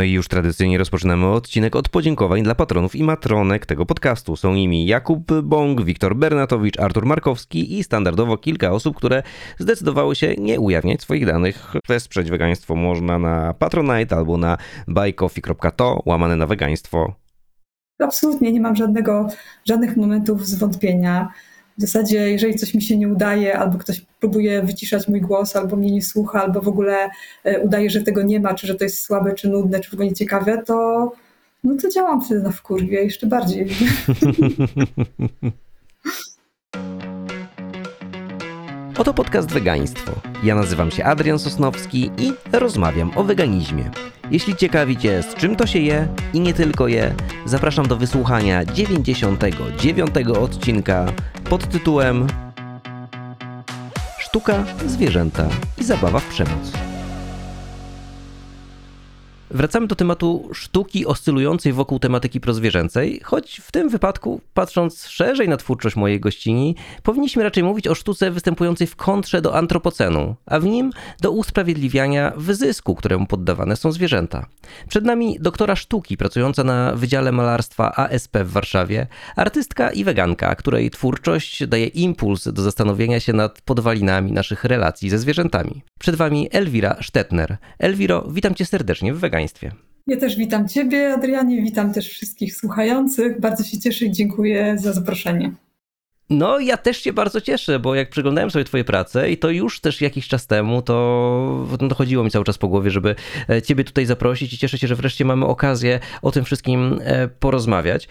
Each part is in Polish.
No i już tradycyjnie rozpoczynamy odcinek od podziękowań dla patronów i matronek tego podcastu. Są nimi Jakub Bąk, Wiktor Bernatowicz, Artur Markowski i standardowo kilka osób, które zdecydowały się nie ujawniać swoich danych. Wesprzeć wegaństwo można na Patronite albo na buycoffee.to łamane na wegaństwo. Absolutnie nie mam żadnego, żadnych momentów zwątpienia. W zasadzie, jeżeli coś mi się nie udaje, albo ktoś próbuje wyciszać mój głos, albo mnie nie słucha, albo w ogóle e, udaje, że tego nie ma, czy że to jest słabe, czy nudne, czy w ogóle nieciekawe, to, no to działam wtedy na wkurwie jeszcze bardziej. Oto podcast Wegaństwo. Ja nazywam się Adrian Sosnowski i rozmawiam o weganizmie. Jeśli ciekawicie, z czym to się je i nie tylko je, zapraszam do wysłuchania 99 odcinka pod tytułem Sztuka, zwierzęta i zabawa w przemoc. Wracamy do tematu sztuki oscylującej wokół tematyki prozwierzęcej, choć w tym wypadku, patrząc szerzej na twórczość mojej gościni, powinniśmy raczej mówić o sztuce występującej w kontrze do antropocenu, a w nim do usprawiedliwiania wyzysku, któremu poddawane są zwierzęta. Przed nami doktora sztuki pracująca na Wydziale Malarstwa ASP w Warszawie, artystka i weganka, której twórczość daje impuls do zastanowienia się nad podwalinami naszych relacji ze zwierzętami. Przed wami Elwira Stetner. Elwiro, witam cię serdecznie w społeczeństwie. Ja też witam Ciebie, Adrianie, witam też wszystkich słuchających. Bardzo się cieszę i dziękuję za zaproszenie. No, ja też się bardzo cieszę, bo jak przeglądałem sobie Twoje prace i to już też jakiś czas temu, to, no, chodziło mi cały czas po głowie, żeby e, Ciebie tutaj zaprosić i cieszę się, że wreszcie mamy okazję o tym wszystkim e, porozmawiać.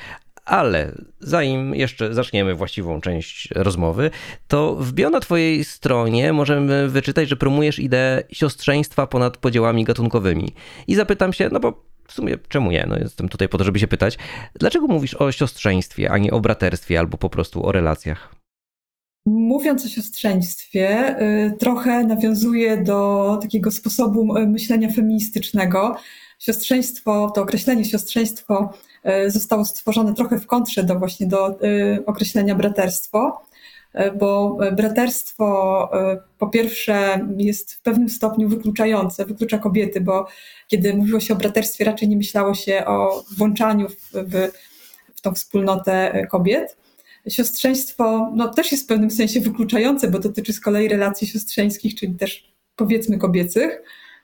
Ale zanim jeszcze zaczniemy właściwą część rozmowy, to w bio na Twojej stronie możemy wyczytać, że promujesz ideę siostrzeństwa ponad podziałami gatunkowymi. I zapytam się, no bo w sumie czemu nie? No jestem tutaj po to, żeby się pytać, dlaczego mówisz o siostrzeństwie, a nie o braterstwie albo po prostu o relacjach? Mówiąc o siostrzeństwie, y, trochę nawiązuje do takiego sposobu y, myślenia feministycznego. Siostrzeństwo, to określenie siostrzeństwo zostało stworzone trochę w kontrze do właśnie do określenia braterstwo, bo braterstwo po pierwsze jest w pewnym stopniu wykluczające, wyklucza kobiety, bo kiedy mówiło się o braterstwie, raczej nie myślało się o włączaniu w, w, w tą wspólnotę kobiet. Siostrzeństwo no, też jest w pewnym sensie wykluczające, bo dotyczy z kolei relacji siostrzeńskich, czyli też powiedzmy kobiecych.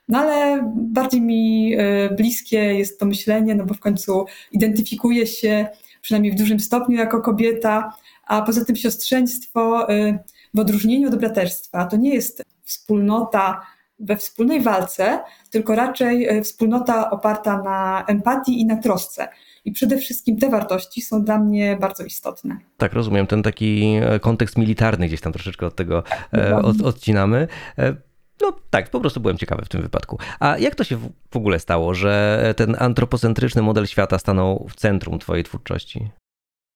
No ale bardziej mi e, bliskie jest to myślenie, no bo w końcu identyfikuję się przynajmniej w dużym stopniu jako kobieta, a poza tym siostrzeństwo e, w odróżnieniu od braterstwa to nie jest wspólnota we wspólnej walce, tylko raczej e, wspólnota oparta na empatii i na trosce. I przede wszystkim te wartości są dla mnie bardzo istotne. Tak, rozumiem. Ten taki e, kontekst militarny gdzieś tam troszeczkę od tego e, od, odcinamy. No tak, po prostu byłem ciekawy w tym wypadku. A jak to się w ogóle stało, że ten antropocentryczny model świata stanął w centrum Twojej twórczości?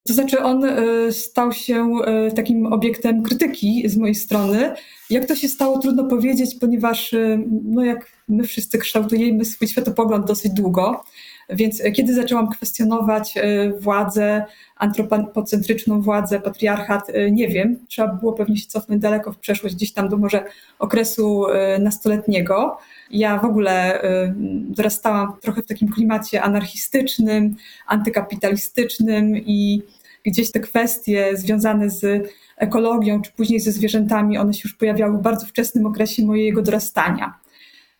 To znaczy, on e, stał się e, takim obiektem krytyki z mojej strony. Jak to się stało, trudno powiedzieć, ponieważ, e, no jak my wszyscy kształtujemy swój światopogląd dosyć długo. Więc kiedy zaczęłam kwestionować władzę, antropocentryczną władzę, patriarchat, nie wiem. Trzeba było pewnie się cofnąć daleko w przeszłość, gdzieś tam do może okresu nastoletniego. Ja w ogóle dorastałam trochę w takim klimacie anarchistycznym, antykapitalistycznym i gdzieś te kwestie związane z ekologią, czy później ze zwierzętami, one się już pojawiały w bardzo wczesnym okresie mojego dorastania.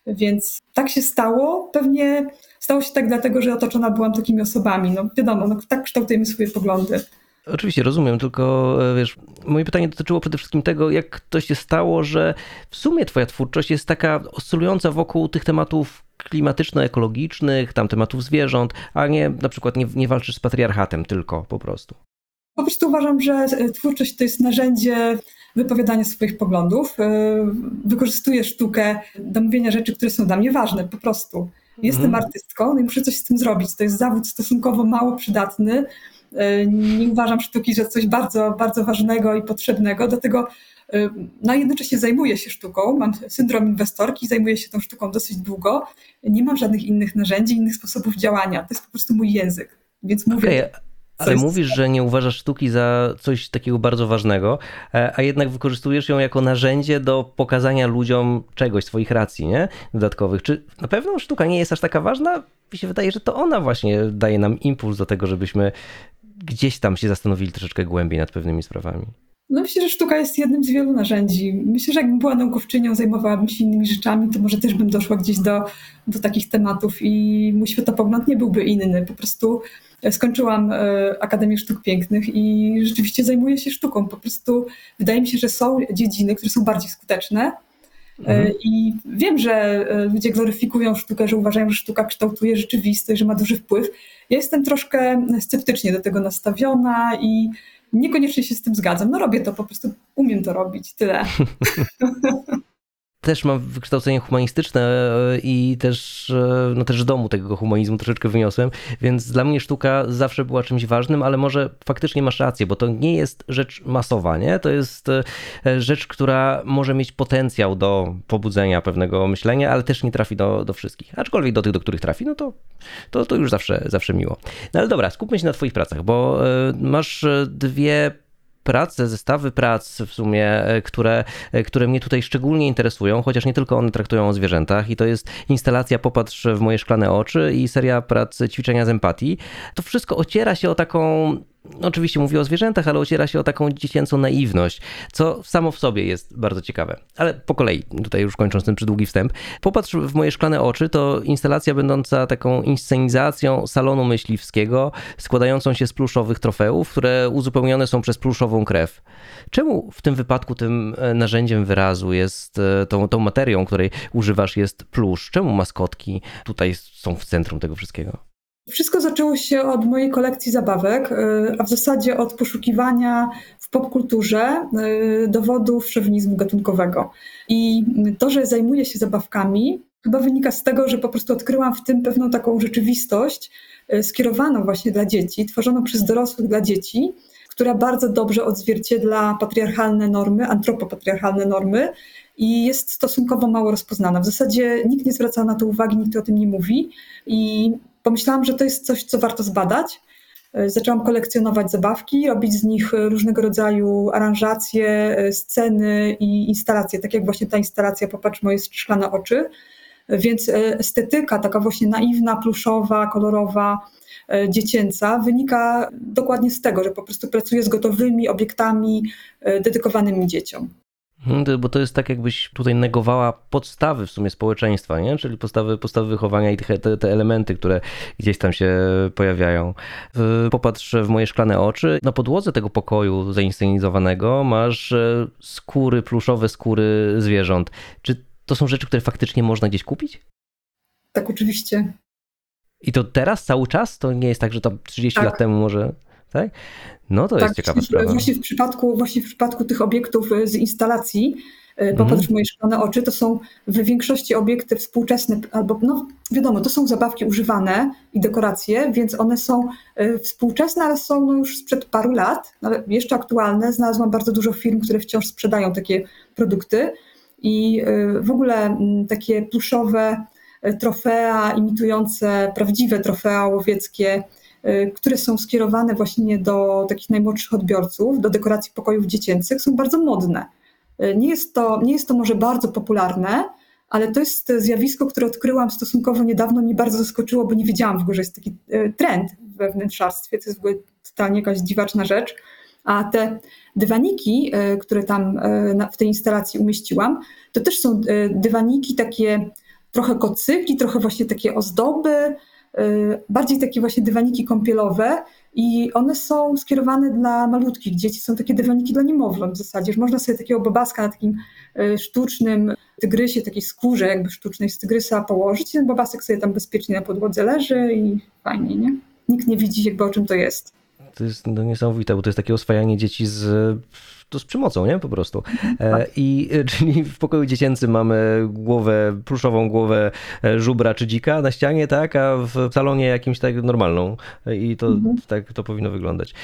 Więc tak się stało. Pewnie stało się tak dlatego, że otoczona byłam takimi osobami. No wiadomo, no, tak kształtujemy swoje poglądy. Oczywiście rozumiem, tylko e, wiesz, moje pytanie dotyczyło przede wszystkim tego, jak to się stało, że w sumie twoja twórczość jest taka oscylująca wokół tych tematów klimatyczno-ekologicznych, tam tematów zwierząt, a nie na przykład nie, nie walczysz z patriarchatem tylko po prostu. Po prostu uważam, że twórczość to jest narzędzie wypowiadania swoich poglądów. E, wykorzystuję sztukę do mówienia rzeczy, które są dla mnie ważne, po prostu. Jestem mhm. artystką no i muszę coś z tym zrobić. To jest zawód stosunkowo mało przydatny. E, nie uważam sztuki, że coś bardzo, bardzo ważnego i potrzebnego. Dlatego e, no, jednocześnie zajmuję się sztuką. Mam syndrom inwestorki, zajmuję się tą sztuką dosyć długo. Nie mam żadnych innych narzędzi, innych sposobów działania. To jest po prostu mój język. Więc mówię. Okay Ale mówisz, że nie uważasz sztuki za coś takiego bardzo ważnego, e, a jednak wykorzystujesz ją jako narzędzie do pokazania ludziom czegoś, swoich racji, nie? Dodatkowych. Czy na pewno sztuka nie jest aż taka ważna? Mi się wydaje, że to ona właśnie daje nam impuls do tego, żebyśmy gdzieś tam się zastanowili troszeczkę głębiej nad pewnymi sprawami. No myślę, że sztuka jest jednym z wielu narzędzi. Myślę, że jakbym była naukowczynią, zajmowałabym się innymi rzeczami, to może też bym doszła gdzieś do, do takich tematów i mój światopogląd nie byłby inny. Po prostu skończyłam e, Akademię Sztuk Pięknych i rzeczywiście zajmuję się sztuką. Po prostu wydaje mi się, że są dziedziny, które są bardziej skuteczne. E, Mhm. I wiem, że e, ludzie gloryfikują sztukę, że uważają, że sztuka kształtuje rzeczywistość, że ma duży wpływ. Ja jestem troszkę sceptycznie do tego nastawiona i niekoniecznie się z tym zgadzam. No robię to, po prostu umiem to robić, tyle. Też mam wykształcenie humanistyczne e, i też, e, no też domu tego humanizmu troszeczkę wyniosłem, więc dla mnie sztuka zawsze była czymś ważnym, ale może faktycznie masz rację, bo to nie jest rzecz masowa, nie? To jest e, rzecz, która może mieć potencjał do pobudzenia pewnego myślenia, ale też nie trafi do, do wszystkich. Aczkolwiek do tych, do których trafi, no to, to, to już zawsze, zawsze miło. No ale dobra, skupmy się na twoich pracach, bo masz dwie prace, zestawy prac w sumie, e, które, e, które mnie tutaj szczególnie interesują, chociaż nie tylko one traktują o zwierzętach i to jest instalacja Popatrz w moje szklane oczy i seria prac ćwiczenia z empatii. To wszystko ociera się o taką oczywiście mówię o zwierzętach, ale ociera się o taką dziecięcą naiwność, co samo w sobie jest bardzo ciekawe. Ale po kolei, tutaj już kończąc ten przydługi wstęp. Popatrz w moje szklane oczy, to instalacja będąca taką inscenizacją salonu myśliwskiego, składającą się z pluszowych trofeów, które uzupełnione są przez pluszową krew. Czemu w tym wypadku tym e, narzędziem wyrazu jest, e, tą, tą materią, której używasz jest plusz? Czemu maskotki tutaj są w centrum tego wszystkiego? Wszystko zaczęło się od mojej kolekcji zabawek, y, a w zasadzie od poszukiwania w popkulturze y, dowodów szowinizmu gatunkowego. I to, że zajmuję się zabawkami, chyba wynika z tego, że po prostu odkryłam w tym pewną taką rzeczywistość y, skierowaną właśnie dla dzieci, tworzoną przez dorosłych dla dzieci, która bardzo dobrze odzwierciedla patriarchalne normy, antropopatriarchalne normy i jest stosunkowo mało rozpoznana. W zasadzie nikt nie zwraca na to uwagi, nikt o tym nie mówi i pomyślałam, że to jest coś, co warto zbadać. Zaczęłam kolekcjonować zabawki, robić z nich różnego rodzaju aranżacje, sceny i instalacje, tak jak właśnie ta instalacja Popatrz moje szklane oczy. Więc estetyka, taka właśnie naiwna, pluszowa, kolorowa, dziecięca, wynika dokładnie z tego, że po prostu pracuję z gotowymi obiektami dedykowanymi dzieciom. Bo to jest tak, jakbyś tutaj negowała podstawy w sumie społeczeństwa, nie? czyli podstawy, podstawy wychowania i te, te, te elementy, które gdzieś tam się pojawiają. Popatrz w moje szklane oczy. Na podłodze tego pokoju zainscenizowanego masz skóry, pluszowe skóry zwierząt. Czy to są rzeczy, które faktycznie można gdzieś kupić? Tak, oczywiście. I to teraz cały czas? To nie jest tak, że tam 30 tak. lat temu może. Tak? No to tak, jest ciekawa sprawa. Właśnie w, przypadku, właśnie w przypadku tych obiektów z instalacji, popatrz Mhm. w moje szklane oczy, to są w większości obiekty współczesne, albo no wiadomo, to są zabawki używane i dekoracje, więc one są współczesne, ale są no już sprzed paru lat, ale jeszcze aktualne. Znalazłam bardzo dużo firm, które wciąż sprzedają takie produkty i w ogóle takie pluszowe trofea imitujące prawdziwe trofea łowieckie, które są skierowane właśnie do takich najmłodszych odbiorców, do dekoracji pokojów dziecięcych, są bardzo modne. Nie jest to, nie jest to może bardzo popularne, ale to jest zjawisko, które odkryłam stosunkowo niedawno, mnie bardzo zaskoczyło, bo nie wiedziałam w ogóle, że jest taki trend we wnętrzarstwie, to jest w ogóle totalnie jakaś dziwaczna rzecz. A te dywaniki, które tam w tej instalacji umieściłam, to też są dywaniki takie trochę kocyki, trochę właśnie takie ozdoby, bardziej takie właśnie dywaniki kąpielowe i one są skierowane dla malutkich dzieci, są takie dywaniki dla niemowląt w zasadzie, że można sobie takiego bobaska na takim sztucznym tygrysie, takiej skórze jakby sztucznej z tygrysa położyć i ten bobasek sobie tam bezpiecznie na podłodze leży i fajnie, nie? Nikt nie widzi jakby o czym to jest. To jest no, niesamowite, bo to jest takie oswajanie dzieci z to z przemocą, nie? Po prostu. E, I czyli w pokoju dziecięcym mamy głowę, pluszową głowę żubra czy dzika na ścianie, tak? A w salonie jakimś tak normalną. I to mhm. tak to powinno wyglądać.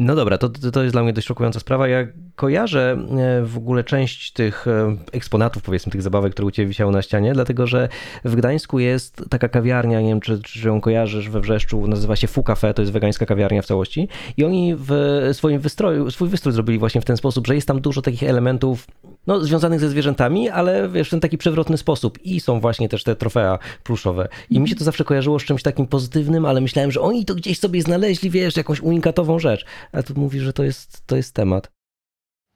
No dobra, to, to jest dla mnie dość szokująca sprawa. Ja kojarzę e, w ogóle część tych e, eksponatów, powiedzmy, tych zabawek, które u Ciebie wisiały na ścianie, dlatego że w Gdańsku jest taka kawiarnia, nie wiem, czy, czy ją kojarzysz, we Wrzeszczu, nazywa się Fu Cafe, to jest wegańska kawiarnia w całości. I oni w swoim wystroju, swój wystrój zrobili właśnie w ten sposób, że jest tam dużo takich elementów no, związanych ze zwierzętami, ale wiesz, w ten taki przewrotny sposób. I są właśnie też te trofea pluszowe. I mi się to zawsze kojarzyło z czymś takim pozytywnym, ale myślałem, że oni to gdzieś sobie znaleźli, wiesz, jakąś unikatową rzecz, a tu mówisz, że to jest, to jest temat.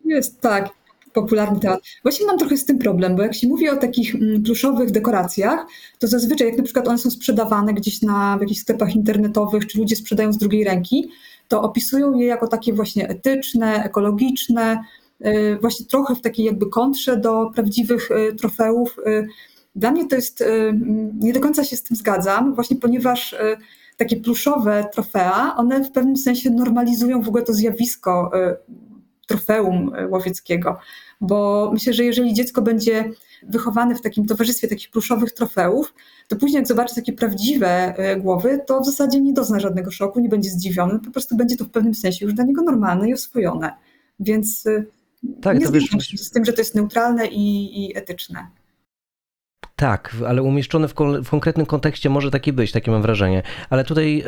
Jest, tak. Popularny temat. Właśnie mam trochę z tym problem, bo jak się mówi o takich mm, pluszowych dekoracjach, to zazwyczaj, jak na przykład one są sprzedawane gdzieś na w jakichś sklepach internetowych, czy ludzie sprzedają z drugiej ręki, to opisują je jako takie właśnie etyczne, ekologiczne, y, właśnie trochę w takiej jakby kontrze do prawdziwych y, trofeów. Y, dla mnie to jest, nie do końca się z tym zgadzam, właśnie ponieważ takie pluszowe trofea, one w pewnym sensie normalizują w ogóle to zjawisko trofeum e, łowieckiego. Bo myślę, że jeżeli dziecko będzie wychowane w takim towarzystwie takich pluszowych trofeów, to później jak zobaczy takie prawdziwe e, głowy, to w zasadzie nie dozna żadnego szoku, nie będzie zdziwiony, po prostu będzie to w pewnym sensie już dla niego normalne i oswojone. Więc tak, nie zgadzam się z tym, że to jest neutralne i, i etyczne. Tak, ale umieszczone w, w, konkretnym kontekście może taki być, takie mam wrażenie. Ale tutaj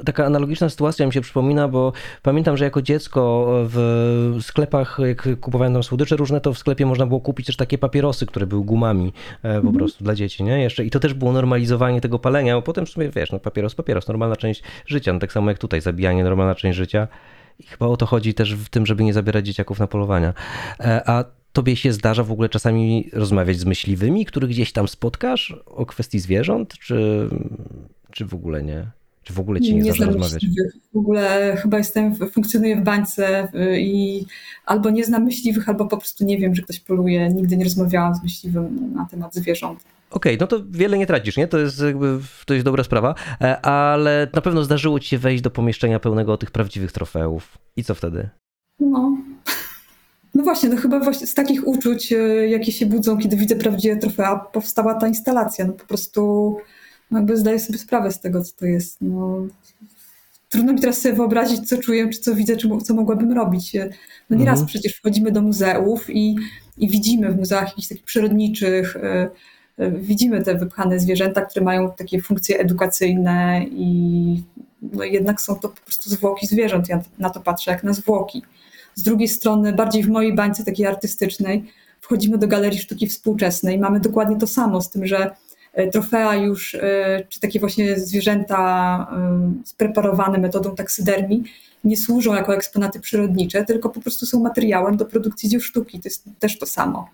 y, taka analogiczna sytuacja mi się przypomina, bo pamiętam, że jako dziecko w sklepach, jak kupowałem tam słodycze różne, to w sklepie można było kupić też takie papierosy, które były gumami e, po mm. prostu dla dzieci, nie? Jeszcze, I to też było normalizowanie tego palenia, bo potem w sumie, wiesz, no papieros, papieros, normalna część życia, no tak samo jak tutaj, zabijanie, normalna część życia. I chyba o to chodzi też w tym, żeby nie zabierać dzieciaków na polowania. E, a Tobie się zdarza w ogóle czasami rozmawiać z myśliwymi, których gdzieś tam spotkasz o kwestii zwierząt, czy, czy w ogóle nie? Czy w ogóle ci nie, nie zdarza rozmawiać? Myśliwych. W ogóle chyba jestem, funkcjonuję w bańce y, i albo nie znam myśliwych, albo po prostu nie wiem, że ktoś poluje. Nigdy nie rozmawiałam z myśliwym na temat zwierząt. Okej, okay, no to wiele nie tracisz, nie? To jest jakby, to jest dobra sprawa, e, ale na pewno zdarzyło ci się wejść do pomieszczenia pełnego tych prawdziwych trofeów. I co wtedy? No, no właśnie, no chyba właśnie z takich uczuć, e, jakie się budzą, kiedy widzę prawdziwe trofea, powstała ta instalacja. No po prostu no jakby zdaję sobie sprawę z tego, co to jest. No, trudno mi teraz sobie wyobrazić, co czuję, czy co widzę, czy co mogłabym robić. E, no nieraz mhm. przecież wchodzimy do muzeów i, i widzimy w muzeach jakichś takich przyrodniczych, y, y, widzimy te wypchane zwierzęta, które mają takie funkcje edukacyjne i no jednak są to po prostu zwłoki zwierząt. Ja na to patrzę jak na zwłoki. Z drugiej strony, bardziej w mojej bańce takiej artystycznej, wchodzimy do galerii sztuki współczesnej. Mamy dokładnie to samo, z tym, że e, trofea już, e, czy takie właśnie zwierzęta e, spreparowane metodą taksydermii, nie służą jako eksponaty przyrodnicze, tylko po prostu są materiałem do produkcji dzieł sztuki. To jest też to samo.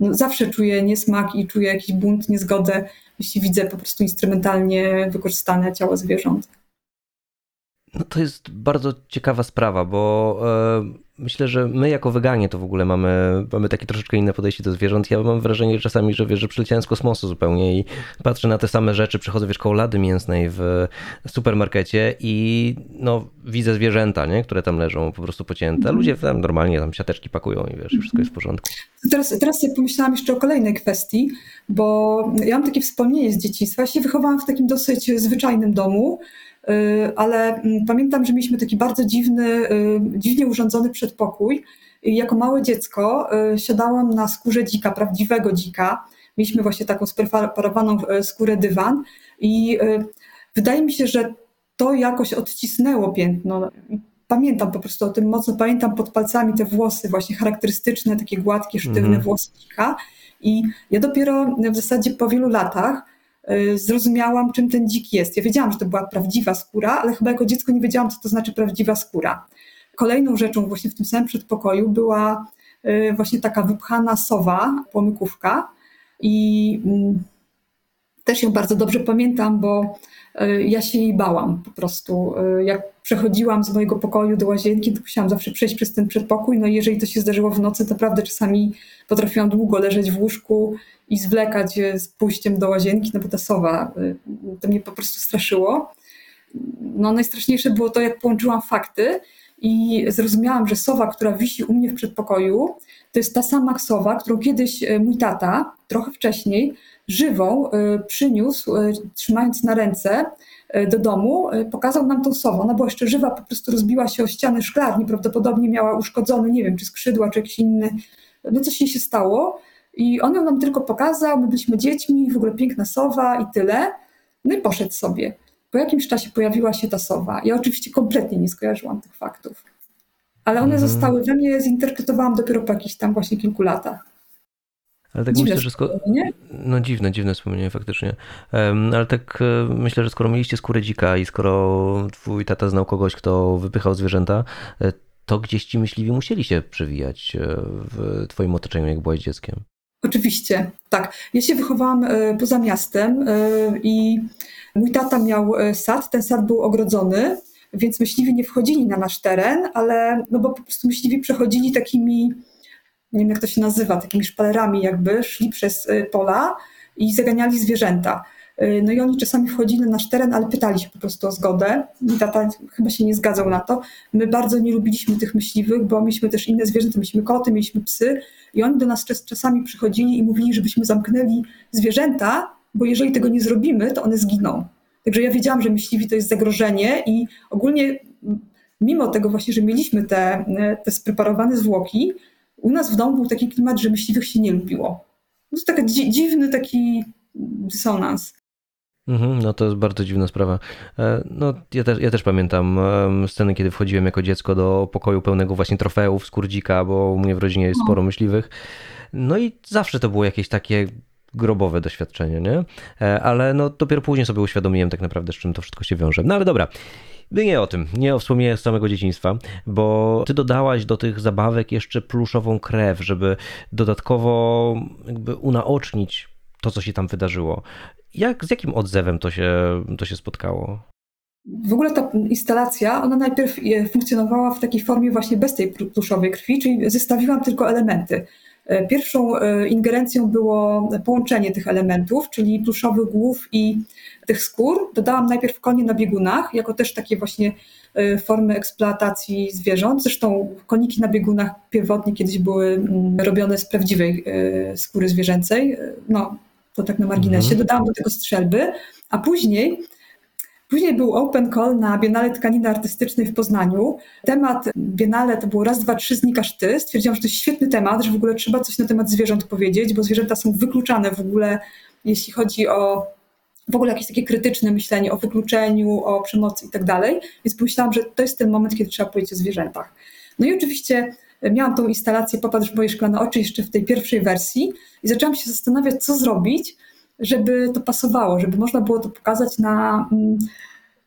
No, zawsze czuję niesmak i czuję jakiś bunt, niezgodę, jeśli widzę po prostu instrumentalnie wykorzystane ciało zwierząt. No to jest bardzo ciekawa sprawa, bo Myślę, że my jako weganie to w ogóle mamy, mamy takie troszeczkę inne podejście do zwierząt. Ja mam wrażenie czasami, że wiesz, że przyleciałem z kosmosu zupełnie i patrzę na te same rzeczy, przychodzę wiesz koło lady mięsnej w supermarkecie i no widzę zwierzęta, nie? które tam leżą po prostu pocięte. Ludzie tam normalnie tam siateczki pakują i wiesz, wszystko jest w porządku. Teraz, teraz sobie pomyślałam jeszcze o kolejnej kwestii, bo ja mam takie wspomnienie z dzieciństwa. Ja się wychowałam w takim dosyć zwyczajnym domu, ale mm, pamiętam, że mieliśmy taki bardzo dziwny, y, dziwnie urządzony przedpokój. I jako małe dziecko y, siadałam na skórze dzika, prawdziwego dzika. Mieliśmy właśnie taką spreparowaną skórę dywan i wydaje mi się, że to jakoś odcisnęło piętno. Pamiętam po prostu o tym mocno, pamiętam pod palcami te włosy właśnie charakterystyczne, takie gładkie, sztywne mm -hmm. włosy dzika. I ja dopiero w zasadzie po wielu latach Y, zrozumiałam, czym ten dzik jest. Ja wiedziałam, że to była prawdziwa skóra, ale chyba jako dziecko nie wiedziałam, co to znaczy prawdziwa skóra. Kolejną rzeczą właśnie w tym samym przedpokoju była y, właśnie taka wypchana sowa, płomykówka i mm, też ją bardzo dobrze pamiętam, bo y, ja się jej bałam po prostu. Jak przechodziłam z mojego pokoju do łazienki, to musiałam zawsze przejść przez ten przedpokój. No i jeżeli to się zdarzyło w nocy, to naprawdę czasami potrafiłam długo leżeć w łóżku i zwlekać z pójściem do łazienki, no bo ta sowa, y, to mnie po prostu straszyło. No najstraszniejsze było to, jak połączyłam fakty i zrozumiałam, że sowa, która wisi u mnie w przedpokoju, to jest ta sama sowa, którą kiedyś y, mój tata, trochę wcześniej, żywą y, przyniósł, trzymając na ręce do domu, pokazał nam tą sowę. Ona była jeszcze żywa, po prostu rozbiła się o ściany szklarni, prawdopodobnie miała uszkodzone, nie wiem, czy skrzydła, czy jakiś inny, no coś jej się stało. I on ją nam tylko pokazał, my byliśmy dziećmi, w ogóle piękna sowa i tyle. No i poszedł sobie. Po jakimś czasie pojawiła się ta sowa. Ja oczywiście kompletnie nie skojarzyłam tych faktów. Ale one mm. zostały we mnie, zinterpretowałam dopiero po jakichś tam właśnie kilku latach. Ale tak dziwne myślę, że skoro... No dziwne, dziwne wspomnienie faktycznie. Um, ale tak e, myślę, że skoro mieliście skórę dzika i skoro twój tata znał kogoś, kto wypychał zwierzęta, e, to gdzieś ci myśliwi musieli się przewijać e, w twoim otoczeniu, jak byłeś dzieckiem. Oczywiście, tak. Ja się wychowałam poza miastem i mój tata miał sad, ten sad był ogrodzony, więc myśliwi nie wchodzili na nasz teren, ale no bo po prostu myśliwi przechodzili takimi nie wiem jak to się nazywa, takimi szpalerami jakby, szli przez y, pola i zaganiali zwierzęta. Y, no i oni czasami wchodzili na nasz teren, ale pytali się po prostu o zgodę. I tata chyba się nie zgadzał na to. My bardzo nie lubiliśmy tych myśliwych, bo mieliśmy też inne zwierzęta, mieliśmy koty, mieliśmy psy i oni do nas czasami przychodzili i mówili, żebyśmy zamknęli zwierzęta, bo jeżeli tego nie zrobimy, to one zginą. Także ja wiedziałam, że myśliwi to jest zagrożenie i ogólnie mimo tego właśnie, że mieliśmy te, te spreparowane zwłoki, u nas w domu był taki klimat, że myśliwych się nie lubiło. To jest taki dziwny taki dysonans. Mhm, no to jest bardzo dziwna sprawa. E, no, ja, też, ja też pamiętam sceny, kiedy wchodziłem jako dziecko do pokoju pełnego właśnie trofeów z kurdzika, bo u mnie w rodzinie jest no. sporo myśliwych. No i zawsze to było jakieś takie grobowe doświadczenie, nie? E, ale no dopiero później sobie uświadomiłem tak naprawdę, z czym to wszystko się wiąże. No ale dobra, nie o tym, nie o wspomnieniach z samego dzieciństwa, bo ty dodałaś do tych zabawek jeszcze pluszową krew, żeby dodatkowo jakby unaocznić to, co się tam wydarzyło. Jak, z jakim odzewem to się, to się spotkało? W ogóle ta instalacja, ona najpierw funkcjonowała w takiej formie właśnie bez tej pluszowej krwi, czyli zestawiłam tylko elementy. E, pierwszą e, ingerencją było połączenie tych elementów, czyli pluszowych głów i tych skór. Dodałam najpierw konie na biegunach, jako też takie właśnie e, formy eksploatacji zwierząt. Zresztą koniki na biegunach pierwotnie kiedyś były mm, robione z prawdziwej skóry zwierzęcej. No, to tak na marginesie. Mhm. Dodałam do tego strzelby, a później Później był open call na Biennale Tkaniny Artystycznej w Poznaniu. Temat Biennale to było raz, dwa, trzy znikasz ty. Stwierdziłam, że to jest świetny temat, że w ogóle trzeba coś na temat zwierząt powiedzieć, bo zwierzęta są wykluczane w ogóle, jeśli chodzi o w ogóle jakieś takie krytyczne myślenie o wykluczeniu, o przemocy i tak dalej. Więc pomyślałam, że to jest ten moment, kiedy trzeba powiedzieć o zwierzętach. No i oczywiście miałam tą instalację Popatrz w moje szklane oczy jeszcze w tej pierwszej wersji i zaczęłam się zastanawiać, co zrobić, żeby to pasowało, żeby można było to pokazać na, mm,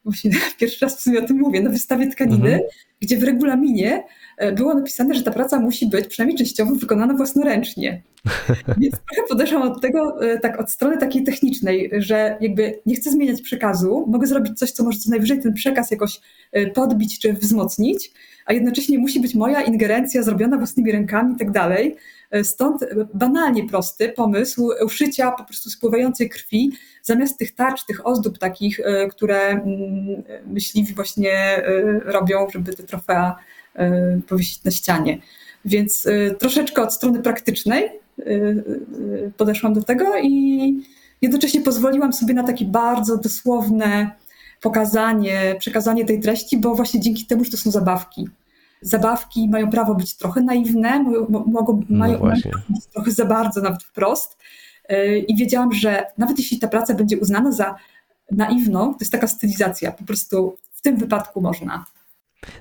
właśnie pierwszy raz w sumie o tym mówię, na wystawie tkaniny, mhm. gdzie w regulaminie e, było napisane, że ta praca musi być przynajmniej częściowo wykonana własnoręcznie. Więc trochę podeszłam od tego e, tak od strony takiej technicznej, że jakby nie chcę zmieniać przekazu, mogę zrobić coś, co może co najwyżej ten przekaz jakoś e, podbić czy wzmocnić, a jednocześnie musi być moja ingerencja zrobiona własnymi rękami i tak dalej. E, stąd banalnie prosty pomysł uszycia po prostu spływającej krwi, zamiast tych tarcz, tych ozdób takich, e, które mm, myśliwi właśnie e, robią, żeby te trofea powiesić na ścianie. Więc troszeczkę od strony praktycznej podeszłam do tego i jednocześnie pozwoliłam sobie na takie bardzo dosłowne pokazanie, przekazanie tej treści, bo właśnie dzięki temu, że to są zabawki zabawki mają prawo być trochę naiwne, mogą, no mają, mają być trochę za bardzo, nawet wprost. E, I wiedziałam, że nawet jeśli ta praca będzie uznana za naiwną, to jest taka stylizacja, po prostu w tym wypadku można.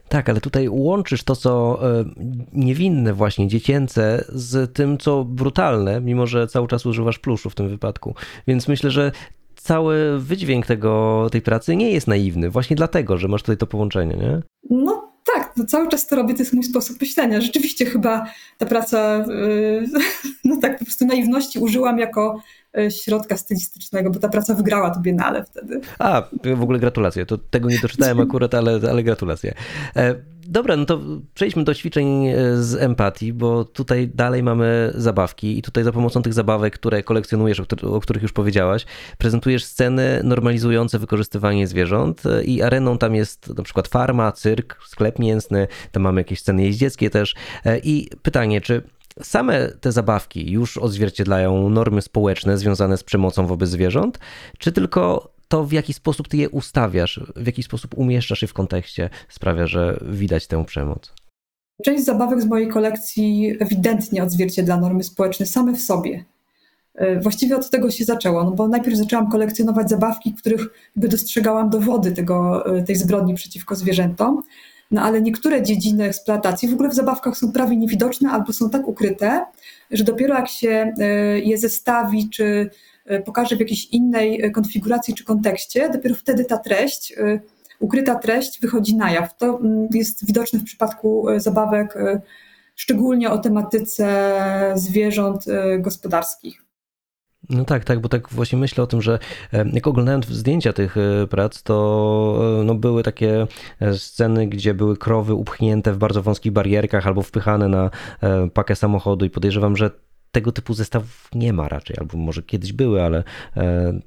Tak, ale tutaj łączysz to, co e, niewinne, właśnie dziecięce, z tym, co brutalne, mimo że cały czas używasz pluszu w tym wypadku. Więc myślę, że cały wydźwięk tego, tej pracy nie jest naiwny, właśnie dlatego, że masz tutaj to połączenie, nie? No no cały czas to robię, to jest mój sposób myślenia. Rzeczywiście chyba ta praca, yy, no tak po prostu naiwności użyłam jako środka stylistycznego, bo ta praca wygrała to Biennale wtedy. A, w ogóle gratulacje. To tego nie doczytałem akurat, ale, ale gratulacje. E, Dobra, no to przejdźmy do ćwiczeń e, z empatii, bo tutaj dalej mamy zabawki i tutaj za pomocą tych zabawek, które kolekcjonujesz, o których już powiedziałaś, prezentujesz sceny normalizujące wykorzystywanie zwierząt e, i areną tam jest na przykład farma, cyrk, sklep mięsny, tam mamy jakieś sceny jeździeckie też e, i pytanie, czy Same te zabawki już odzwierciedlają normy społeczne związane z przemocą wobec zwierząt, czy tylko to, w jaki sposób ty je ustawiasz, w jaki sposób umieszczasz je w kontekście, sprawia, że widać tę przemoc. Część zabawek z mojej kolekcji ewidentnie odzwierciedla normy społeczne same w sobie. E, właściwie od tego się zaczęło, no bo najpierw zaczęłam kolekcjonować zabawki, w których dostrzegałam dowody tego, e, tej zbrodni przeciwko zwierzętom, no ale niektóre dziedziny eksploatacji w ogóle w zabawkach są prawie niewidoczne albo są tak ukryte, że dopiero jak się e, je zestawi, czy pokaże w jakiejś innej konfiguracji czy kontekście, dopiero wtedy ta treść, ukryta treść wychodzi na jaw. To mm, jest widoczne w przypadku zabawek, szczególnie o tematyce zwierząt gospodarskich. No tak, tak, bo tak właśnie myślę o tym, że e, jak oglądałem zdjęcia tych e, prac, to e, no, były takie sceny, gdzie były krowy upchnięte w bardzo wąskich barierkach albo wpychane na pakę samochodu i podejrzewam, że tego typu zestawów nie ma raczej, albo może kiedyś były, ale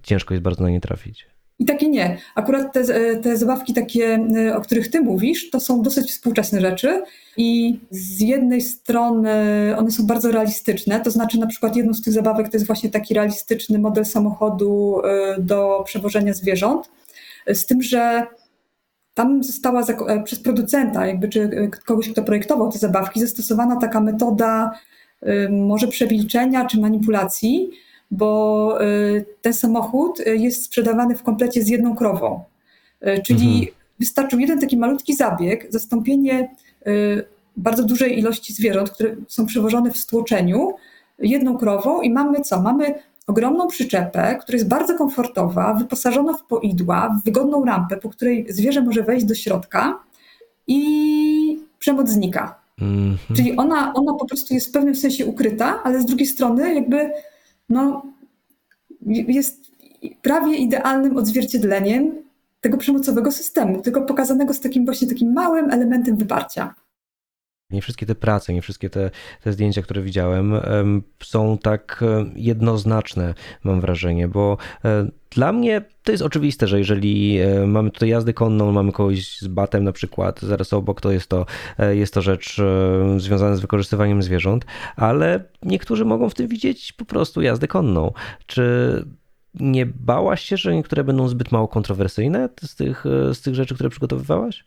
ciężko jest bardzo na nie trafić. I takie nie. Akurat te, te zabawki takie, o których ty mówisz, to są dosyć współczesne rzeczy i z jednej strony one są bardzo realistyczne, to znaczy na przykład jedną z tych zabawek to jest właśnie taki realistyczny model samochodu e, do przewożenia zwierząt, z tym, że tam została e, przez producenta, jakby czy e, kogoś, kto projektował te zabawki, zastosowana taka metoda może przemilczenia czy manipulacji, bo y, ten samochód y, jest sprzedawany w komplecie z jedną krową. Y, czyli mhm. wystarczył jeden taki malutki zabieg, zastąpienie bardzo dużej ilości zwierząt, które są przewożone w stłoczeniu, jedną krową i mamy co? Mamy ogromną przyczepę, która jest bardzo komfortowa, wyposażona w poidła, w wygodną rampę, po której zwierzę może wejść do środka i przemoc znika. -hmm. Czyli ona, ona po prostu jest w pewnym sensie ukryta, ale z drugiej strony jakby no, jest prawie idealnym odzwierciedleniem tego przemocowego systemu, tylko pokazanego z takim właśnie takim małym elementem wyparcia. Nie wszystkie te prace, nie wszystkie te, te zdjęcia, które widziałem, są tak e, jednoznaczne, mam wrażenie, bo e, dla mnie to jest oczywiste, że jeżeli e, mamy tutaj jazdę konną, mamy kogoś z batem na przykład, zaraz obok, to jest to, jest to rzecz związana z wykorzystywaniem zwierząt, ale niektórzy mogą w tym widzieć po prostu jazdę konną. Czy nie bałaś się, że niektóre będą zbyt mało kontrowersyjne z tych, z tych rzeczy, które przygotowywałaś?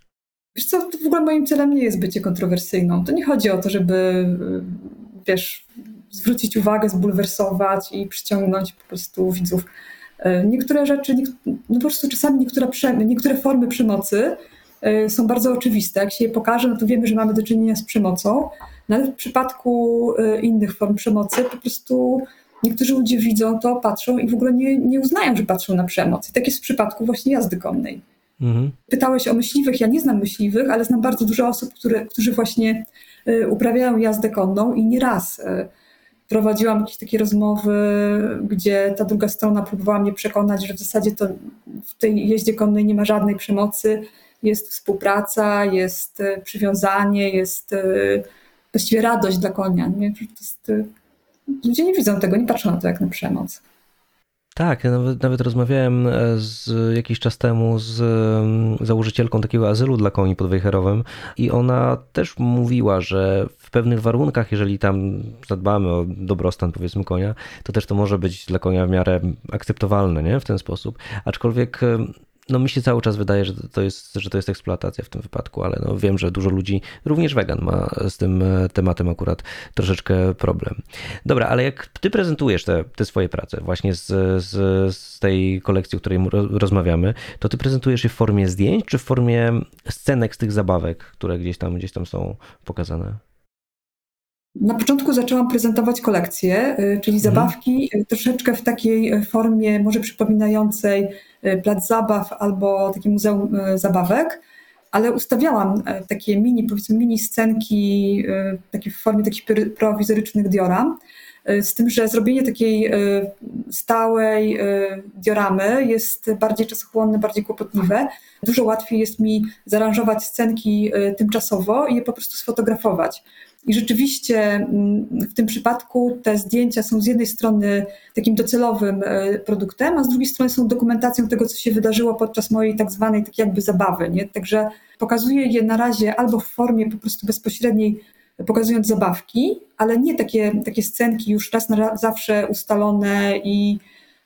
Wiesz co, w ogóle moim celem nie jest bycie kontrowersyjną. To nie chodzi o to, żeby, wiesz, zwrócić uwagę, zbulwersować i przyciągnąć po prostu widzów. E, niektóre rzeczy, no po prostu czasami niektóre, niektóre formy przemocy e, są bardzo oczywiste. Jak się je pokaże, no to wiemy, że mamy do czynienia z przemocą, no ale w przypadku innych form przemocy po prostu niektórzy ludzie widzą to, patrzą i w ogóle nie, nie uznają, że patrzą na przemoc. I tak jest w przypadku właśnie jazdy konnej. Mhm. Pytałeś o myśliwych. Ja nie znam myśliwych, ale znam bardzo dużo osób, które, którzy właśnie y, uprawiają jazdę konną i nieraz y, prowadziłam jakieś takie rozmowy, gdzie ta druga strona próbowała mnie przekonać, że w zasadzie to w tej jeździe konnej nie ma żadnej przemocy, jest współpraca, jest y, przywiązanie, jest właściwie radość dla konia. Nie? Jest, ludzie nie widzą tego, nie patrzą na to jak na przemoc. Tak, nawet, nawet rozmawiałem e, z, jakiś czas temu z założycielką takiego azylu dla koni pod Wejherowem i ona też mówiła, że w pewnych warunkach, jeżeli tam zadbamy o dobrostan powiedzmy konia, to też to może być dla konia w miarę akceptowalne nie? w ten sposób. Aczkolwiek no mi się cały czas wydaje, że to jest, że to jest eksploatacja w tym wypadku, ale no wiem, że dużo ludzi, również wegan, ma z tym e, tematem akurat troszeczkę problem. Dobra, ale jak ty prezentujesz te, te swoje prace właśnie z, z, z tej kolekcji, o której rozmawiamy, to ty prezentujesz je w formie zdjęć, czy w formie scenek z tych zabawek, które gdzieś tam, gdzieś tam są pokazane? Na początku zaczęłam prezentować kolekcje, y, czyli mhm. zabawki mhm. troszeczkę w takiej y, formie, może przypominającej plac zabaw albo takie muzeum zabawek, ale ustawiałam takie mini, powiedzmy mini scenki, takie w formie takich prowizorycznych dioram, z tym, że zrobienie takiej stałej dioramy jest bardziej czasochłonne, bardziej kłopotliwe. Dużo łatwiej jest mi zaaranżować scenki tymczasowo i je po prostu sfotografować. I rzeczywiście mm, w tym przypadku te zdjęcia są z jednej strony takim docelowym e, produktem, a z drugiej strony są dokumentacją tego, co się wydarzyło podczas mojej tak zwanej tak jakby zabawy. Nie? Także pokazuję je na razie albo w formie po prostu bezpośredniej, pokazując zabawki, ale nie takie, takie scenki już raz na zawsze ustalone i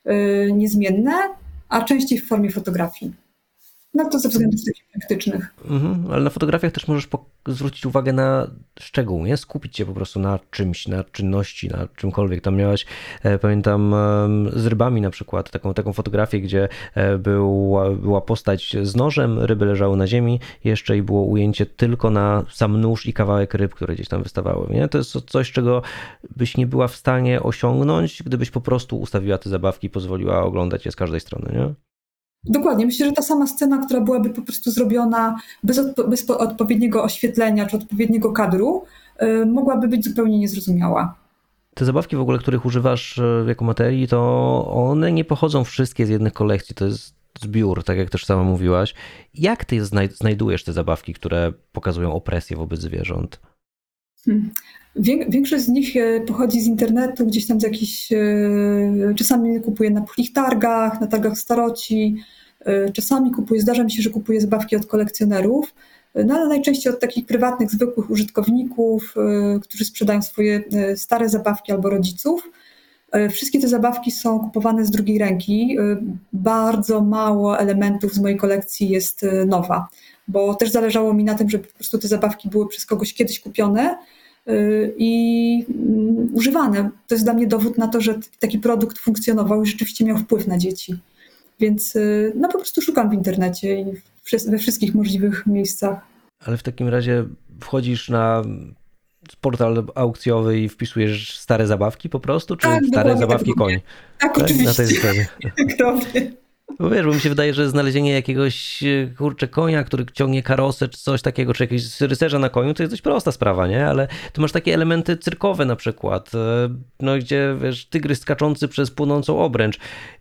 yy, niezmienne, a częściej w formie fotografii. No to ze względów takich praktycznych. Mhm, ale na fotografiach też możesz zwrócić uwagę na szczegół, nie? Skupić się po prostu na czymś, na czynności, na czymkolwiek. Tam miałaś, e, pamiętam, z rybami na przykład, taką, taką fotografię, gdzie e, była, była postać z nożem, ryby leżały na ziemi, jeszcze i było ujęcie tylko na sam nóż i kawałek ryb, które gdzieś tam wystawały. Nie? To jest coś, czego byś nie była w stanie osiągnąć, gdybyś po prostu ustawiła te zabawki i pozwoliła oglądać je z każdej strony. Nie? Dokładnie. Myślę, że ta sama scena, która byłaby po prostu zrobiona bez, odpo bez odpowiedniego oświetlenia czy odpowiedniego kadru, yy, mogłaby być zupełnie niezrozumiała. Te zabawki w ogóle, których używasz y, jako materii, to one nie pochodzą wszystkie z jednych kolekcji. To jest zbiór, tak jak też sama mówiłaś. Jak ty znajdujesz te zabawki, które pokazują opresję wobec zwierząt? Hmm. Większość z nich e, pochodzi z internetu, gdzieś tam z jakichś. E, czasami kupuję na płych targach, na targach staroci, e, czasami kupuję, zdarza mi się, że kupuję zabawki od kolekcjonerów, no ale najczęściej od takich prywatnych, zwykłych użytkowników, którzy sprzedają swoje stare zabawki albo rodziców. Wszystkie te zabawki są kupowane z drugiej ręki. Bardzo mało elementów z mojej kolekcji jest nowa, bo też zależało mi na tym, żeby po prostu te zabawki były przez kogoś kiedyś kupione i mm, używane. To jest dla mnie dowód na to, że taki produkt funkcjonował i rzeczywiście miał wpływ na dzieci. Więc y, no po prostu szukam w internecie i we wszystkich możliwych miejscach. Ale w takim razie wchodzisz na portal aukcjowy i wpisujesz stare zabawki po prostu, czy tak, stare zabawki tak, koń? Tak, tak, oczywiście. Na tej zasadzie. tak robię. Wiesz, bo mi się wydaje, że znalezienie jakiegoś e, kurczę konia, który ciągnie karosę czy coś takiego, czy jakiegoś rycerza na koniu, to jest dość prosta sprawa, nie? Ale tu masz takie elementy cyrkowe na przykład, e, no gdzie wiesz, tygrys skaczący przez płynącą obręcz.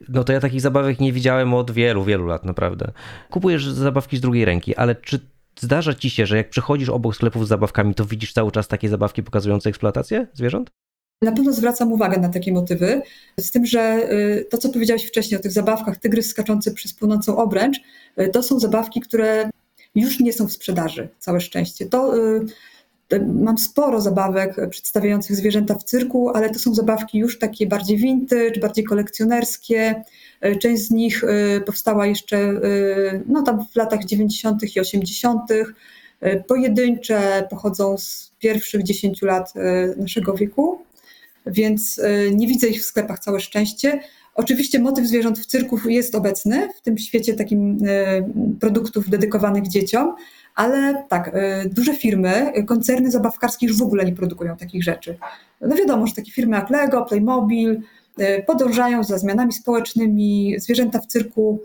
No to ja takich zabawek nie widziałem od wielu, wielu lat naprawdę. Kupujesz zabawki z drugiej ręki, ale czy zdarza ci się, że jak przechodzisz obok sklepów z zabawkami, to widzisz cały czas takie zabawki pokazujące eksploatację zwierząt? Na pewno zwracam uwagę na takie motywy, z tym, że y, to, co powiedziałeś wcześniej o tych zabawkach, tygrys skaczący przez płynącą obręcz, y, to są zabawki, które już nie są w sprzedaży, całe szczęście. To y, Mam sporo zabawek przedstawiających zwierzęta w cyrku, ale to są zabawki już takie bardziej vintage, bardziej kolekcjonerskie. Część z nich powstała jeszcze no, tam w latach 90. i 80. Pojedyncze pochodzą z pierwszych 10 lat naszego wieku więc e, nie widzę ich w sklepach całe szczęście. Oczywiście motyw zwierząt w cyrku jest obecny w tym świecie takim e, produktów dedykowanych dzieciom, ale tak, e, duże firmy, koncerny zabawkarskie już w ogóle nie produkują takich rzeczy. No wiadomo, że takie firmy jak Lego, Playmobil podążają za zmianami społecznymi, zwierzęta w cyrku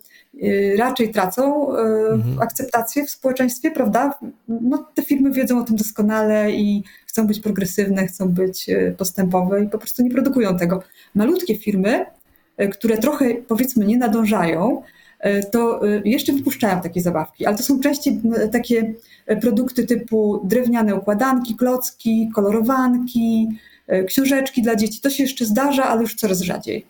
raczej tracą mhm. akceptację w społeczeństwie, prawda? No, te firmy wiedzą o tym doskonale i chcą być progresywne, chcą być e, postępowe i po prostu nie produkują tego. Malutkie firmy, które trochę powiedzmy nie nadążają, to jeszcze wypuszczają takie zabawki, ale to są częściej takie produkty typu drewniane układanki, klocki, kolorowanki, książeczki dla dzieci. To się jeszcze zdarza, ale już coraz rzadziej.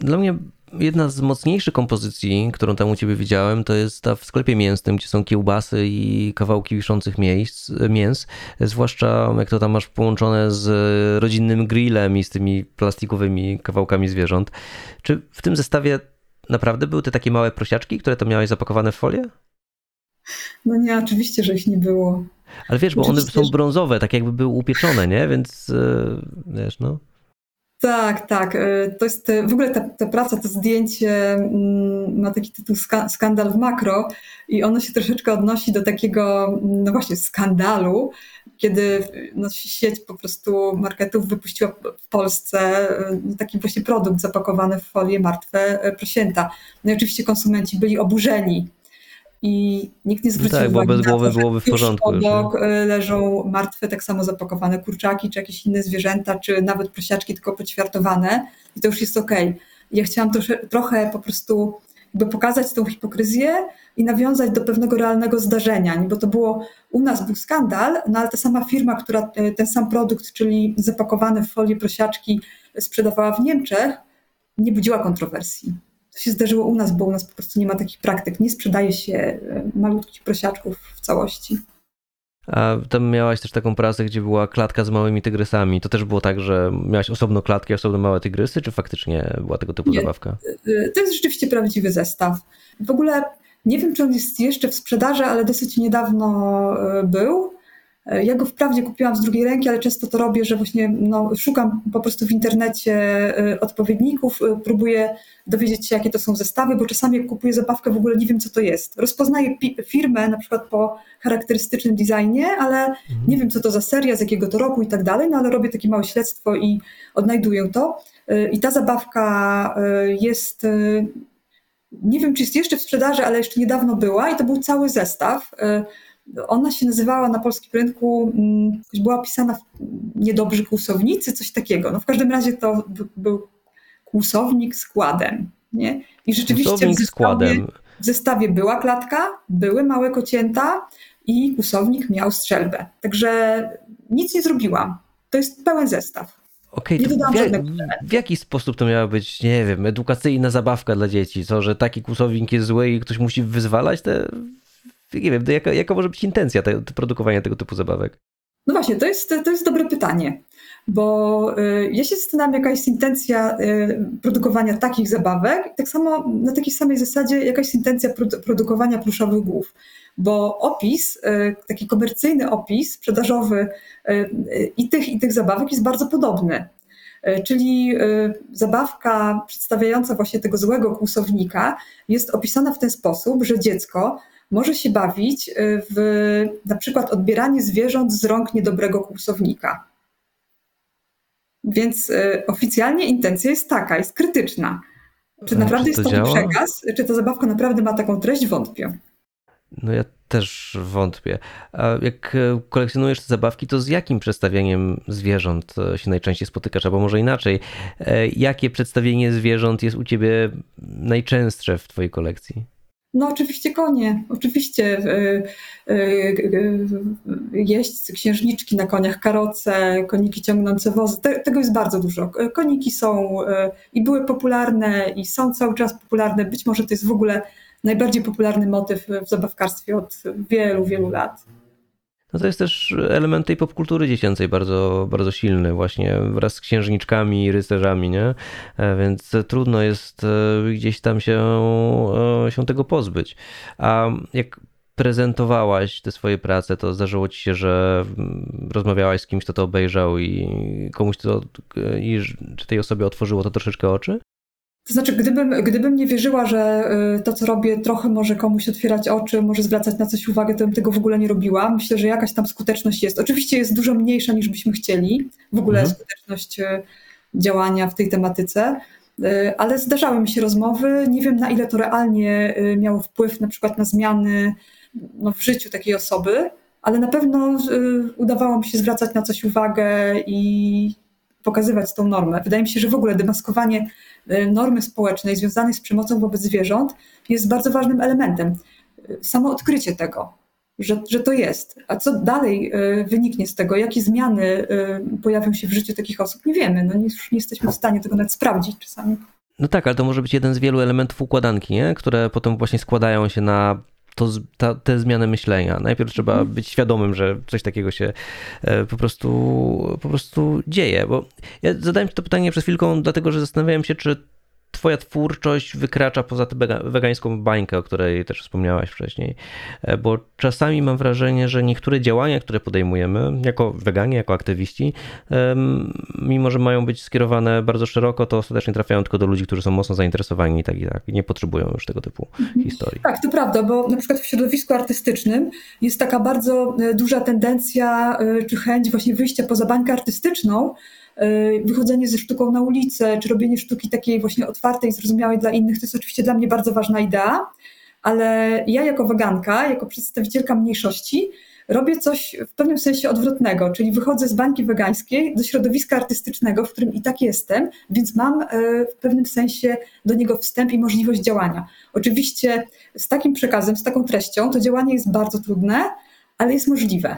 Dla mnie jedna z mocniejszych kompozycji, którą tam u ciebie widziałem, to jest ta w sklepie mięsnym, gdzie są kiełbasy i kawałki wiszących miejsc, mięs. Zwłaszcza jak to tam masz połączone z rodzinnym grillem i z tymi plastikowymi kawałkami zwierząt. Czy w tym zestawie naprawdę były te takie małe prosiaczki, które to miałeś zapakowane w folię? No nie, oczywiście, że ich nie było. Ale wiesz, bo one są brązowe, tak jakby były upieczone, nie? Więc e, wiesz, no. Tak, tak. E, to jest w ogóle ta, ta praca, to zdjęcie mm, ma taki tytuł Skandal w makro i ono się troszeczkę odnosi do takiego, mm, no właśnie, skandalu, kiedy no, sieć po prostu marketów wypuściła w Polsce e, taki właśnie produkt zapakowany w folię martwe e, prosięta. No i oczywiście konsumenci byli oburzeni i nikt nie zwrócił tak, uwagi bo bez głowy na to, byłoby w porządku. obok już, e, leżą martwe, tak samo zapakowane kurczaki, czy jakieś inne zwierzęta, czy nawet prosiaczki tylko poćwiartowane i to już jest okej. Okay. Ja chciałam trochę po prostu jakby pokazać tą hipokryzję i nawiązać do pewnego realnego zdarzenia, bo to było, u nas był skandal, no ale ta sama firma, która e, ten sam produkt, czyli zapakowane w folię prosiaczki sprzedawała w Niemczech, nie budziła kontrowersji. To się zdarzyło u nas, bo u nas po prostu nie ma takich praktyk. Nie sprzedaje się e, malutkich prosiaczków w całości. A tam miałaś też taką pracę, gdzie była klatka z małymi tygrysami. To też było tak, że miałaś osobno klatkę, osobno małe tygrysy, czy faktycznie była tego typu Nie. zabawka? Y, To jest rzeczywiście prawdziwy zestaw. W ogóle nie wiem, czy on jest jeszcze w sprzedaży, ale dosyć niedawno był. Y, Ja go wprawdzie kupiłam z drugiej ręki, ale często to robię, że właśnie no, szukam po prostu w internecie y, odpowiedników, y, próbuję dowiedzieć się, jakie to są zestawy, bo czasami jak kupuję zabawkę, w ogóle nie wiem, co to jest. Rozpoznaję firmę na przykład po charakterystycznym designie, ale nie wiem, co to za seria, z jakiego to roku i tak dalej, no ale robię takie małe śledztwo i odnajduję to. I ta zabawka jest, nie wiem, czy jest jeszcze w sprzedaży, ale jeszcze niedawno była i to był cały zestaw. Ona się nazywała na polskim rynku, mm, była opisana w niedobrzy kłusownicy, coś takiego. No w każdym razie to był kłusownik z kładem. Nie? I rzeczywiście w Kłusownik z zestawie, kładem. w zestawie była klatka, były małe kocięta i kłusownik miał strzelbę. Także nic nie zrobiłam. To jest pełen zestaw. Okej, Nie to w, jak, w jaki sposób to miała być, nie wiem, edukacyjna zabawka dla dzieci? To, że taki kłusownik jest zły i ktoś musi wyzwalać te... Nie wiem, jaka, jaka może być intencja te, te produkowania tego typu zabawek? No właśnie, to jest, to jest dobre pytanie, bo y, ja się zastanawiam, jaka jest intencja y, produkowania takich zabawek, tak samo na takiej samej zasadzie, jaka jest intencja produ- produkowania pluszowych głów. Bo opis, y, taki komercyjny opis sprzedażowy i tych, i tych zabawek jest bardzo podobny. Czyli zabawka przedstawiająca właśnie tego złego kłusownika jest opisana w ten sposób, że dziecko może się bawić y, w na przykład odbieranie zwierząt z rąk niedobrego kłusownika. Więc y, oficjalnie intencja jest taka, jest krytyczna. Czy A naprawdę czy jest to to działa? przekaz? Czy ta zabawka naprawdę ma taką treść? Wątpię. No ja też wątpię. A jak e, kolekcjonujesz te zabawki, to z jakim przedstawieniem zwierząt e, się najczęściej spotykasz? Albo może inaczej, e, jakie przedstawienie zwierząt jest u ciebie najczęstsze w twojej kolekcji? No oczywiście konie, oczywiście y, y, y, jeźdźcy, księżniczki na koniach, karoce, koniki ciągnące wozy, Te, tego jest bardzo dużo. Koniki są i były popularne i są cały czas popularne, być może to jest w ogóle najbardziej popularny motyw w zabawkarstwie od wielu, wielu lat. No to jest też element tej popkultury dziecięcej bardzo, bardzo silny, właśnie wraz z księżniczkami i rycerzami, nie? E, Więc trudno jest e, gdzieś tam się, e, się tego pozbyć. A jak prezentowałaś te swoje prace, to zdarzyło ci się, że mm, rozmawiałaś z kimś, kto to obejrzał i komuś to, i czy tej osobie otworzyło to troszeczkę oczy? To znaczy, gdybym, gdybym nie wierzyła, że y, to, co robię, trochę może komuś otwierać oczy, może zwracać na coś uwagę, to bym tego w ogóle nie robiła. Myślę, że jakaś tam skuteczność jest. Oczywiście jest dużo mniejsza niż byśmy chcieli, w ogóle Mhm. skuteczność y, działania w tej tematyce, y, ale zdarzały mi się rozmowy. Nie wiem, na ile to realnie miało wpływ na przykład na zmiany no, w życiu takiej osoby, ale na pewno udawało mi się zwracać na coś uwagę i pokazywać tą normę. Wydaje mi się, że w ogóle demaskowanie y, normy społecznej związanej z przemocą wobec zwierząt jest bardzo ważnym elementem. Samo odkrycie tego, że, że to jest. A co dalej y, wyniknie z tego, jakie zmiany y, pojawią się w życiu takich osób, nie wiemy. No, nie, nie jesteśmy w stanie tego nawet sprawdzić czasami. No tak, ale to może być jeden z wielu elementów układanki, nie? które potem właśnie składają się na to, ta, te zmiany myślenia. Najpierw trzeba być świadomym, że coś takiego się e, po prostu, po prostu dzieje. Bo ja zadałem ci to pytanie przed chwilką, dlatego że zastanawiałem się, czy twoja twórczość wykracza poza tę wega- wegańską bańkę, o której też wspomniałaś wcześniej. E, Bo czasami mam wrażenie, że niektóre działania, które podejmujemy jako weganie, jako aktywiści, mimo że mają być skierowane bardzo szeroko, to ostatecznie trafiają tylko do ludzi, którzy są mocno zainteresowani i tak i tak i nie potrzebują już tego typu historii. Tak, to prawda, bo na przykład w środowisku artystycznym jest taka bardzo e, duża tendencja e, czy chęć właśnie wyjścia poza bańkę artystyczną, wychodzenie ze sztuką na ulicę, czy robienie sztuki takiej właśnie otwartej, zrozumiałej dla innych. To jest oczywiście dla mnie bardzo ważna idea, ale ja jako weganka, jako przedstawicielka mniejszości, robię coś w pewnym sensie odwrotnego, czyli wychodzę z bańki wegańskiej do środowiska artystycznego, w którym i tak jestem, więc mam e, w pewnym sensie do niego wstęp i możliwość działania. Oczywiście z takim przekazem, z taką treścią to działanie jest bardzo trudne, ale jest możliwe.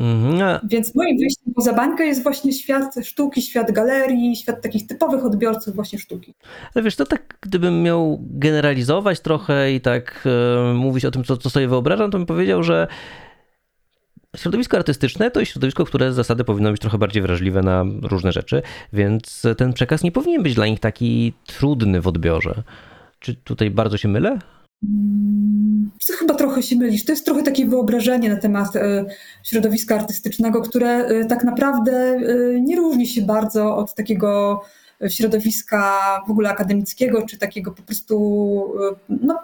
Mhm, Więc moim wyjściem poza bańkę jest właśnie świat sztuki, świat galerii, świat takich typowych odbiorców właśnie sztuki. Ale wiesz, to tak gdybym miał generalizować trochę i tak e, mówić o tym, co, co sobie wyobrażam, to bym powiedział, że Środowisko artystyczne to jest środowisko, które z zasady powinno być trochę bardziej wrażliwe na różne rzeczy, więc ten przekaz nie powinien być dla nich taki trudny w odbiorze. Czy tutaj bardzo się mylę? To chyba trochę się mylisz. To jest trochę takie wyobrażenie na temat e, środowiska artystycznego, które e, tak naprawdę e, nie różni się bardzo od takiego środowiska w ogóle akademickiego, czy takiego po prostu no,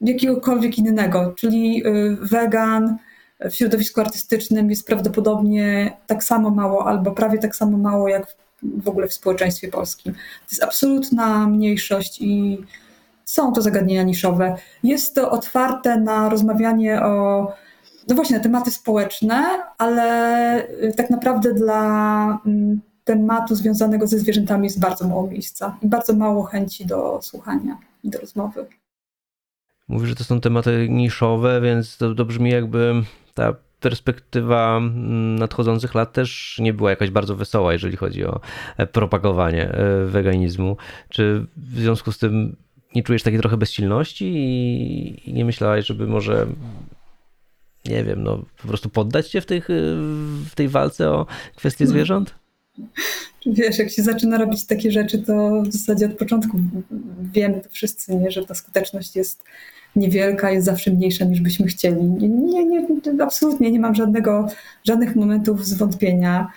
jakiegokolwiek innego. Czyli wegan w środowisku artystycznym jest prawdopodobnie tak samo mało, albo prawie tak samo mało, jak w ogóle w społeczeństwie polskim. To jest absolutna mniejszość i są to zagadnienia niszowe. Jest to otwarte na rozmawianie o, no właśnie, na tematy społeczne, ale y, tak naprawdę dla mm, tematu związanego ze zwierzętami jest bardzo mało miejsca i bardzo mało chęci do słuchania i do rozmowy. Mówisz, że to są tematy niszowe, więc to, to brzmi jakby ta perspektywa mm, nadchodzących lat też nie była jakaś bardzo wesoła, jeżeli chodzi o e, propagowanie e, weganizmu. Czy w związku z tym nie czujesz takiej trochę bezsilności i, i nie myślałaś, żeby może nie wiem, no po prostu poddać się w, tych, w tej walce o kwestie no. zwierząt? Wiesz, jak się zaczyna robić takie rzeczy, to w zasadzie od początku wiemy to wszyscy, nie, że ta skuteczność jest niewielka, jest zawsze mniejsza niż byśmy chcieli. Nie, nie, nie, absolutnie nie mam żadnego, żadnych momentów zwątpienia.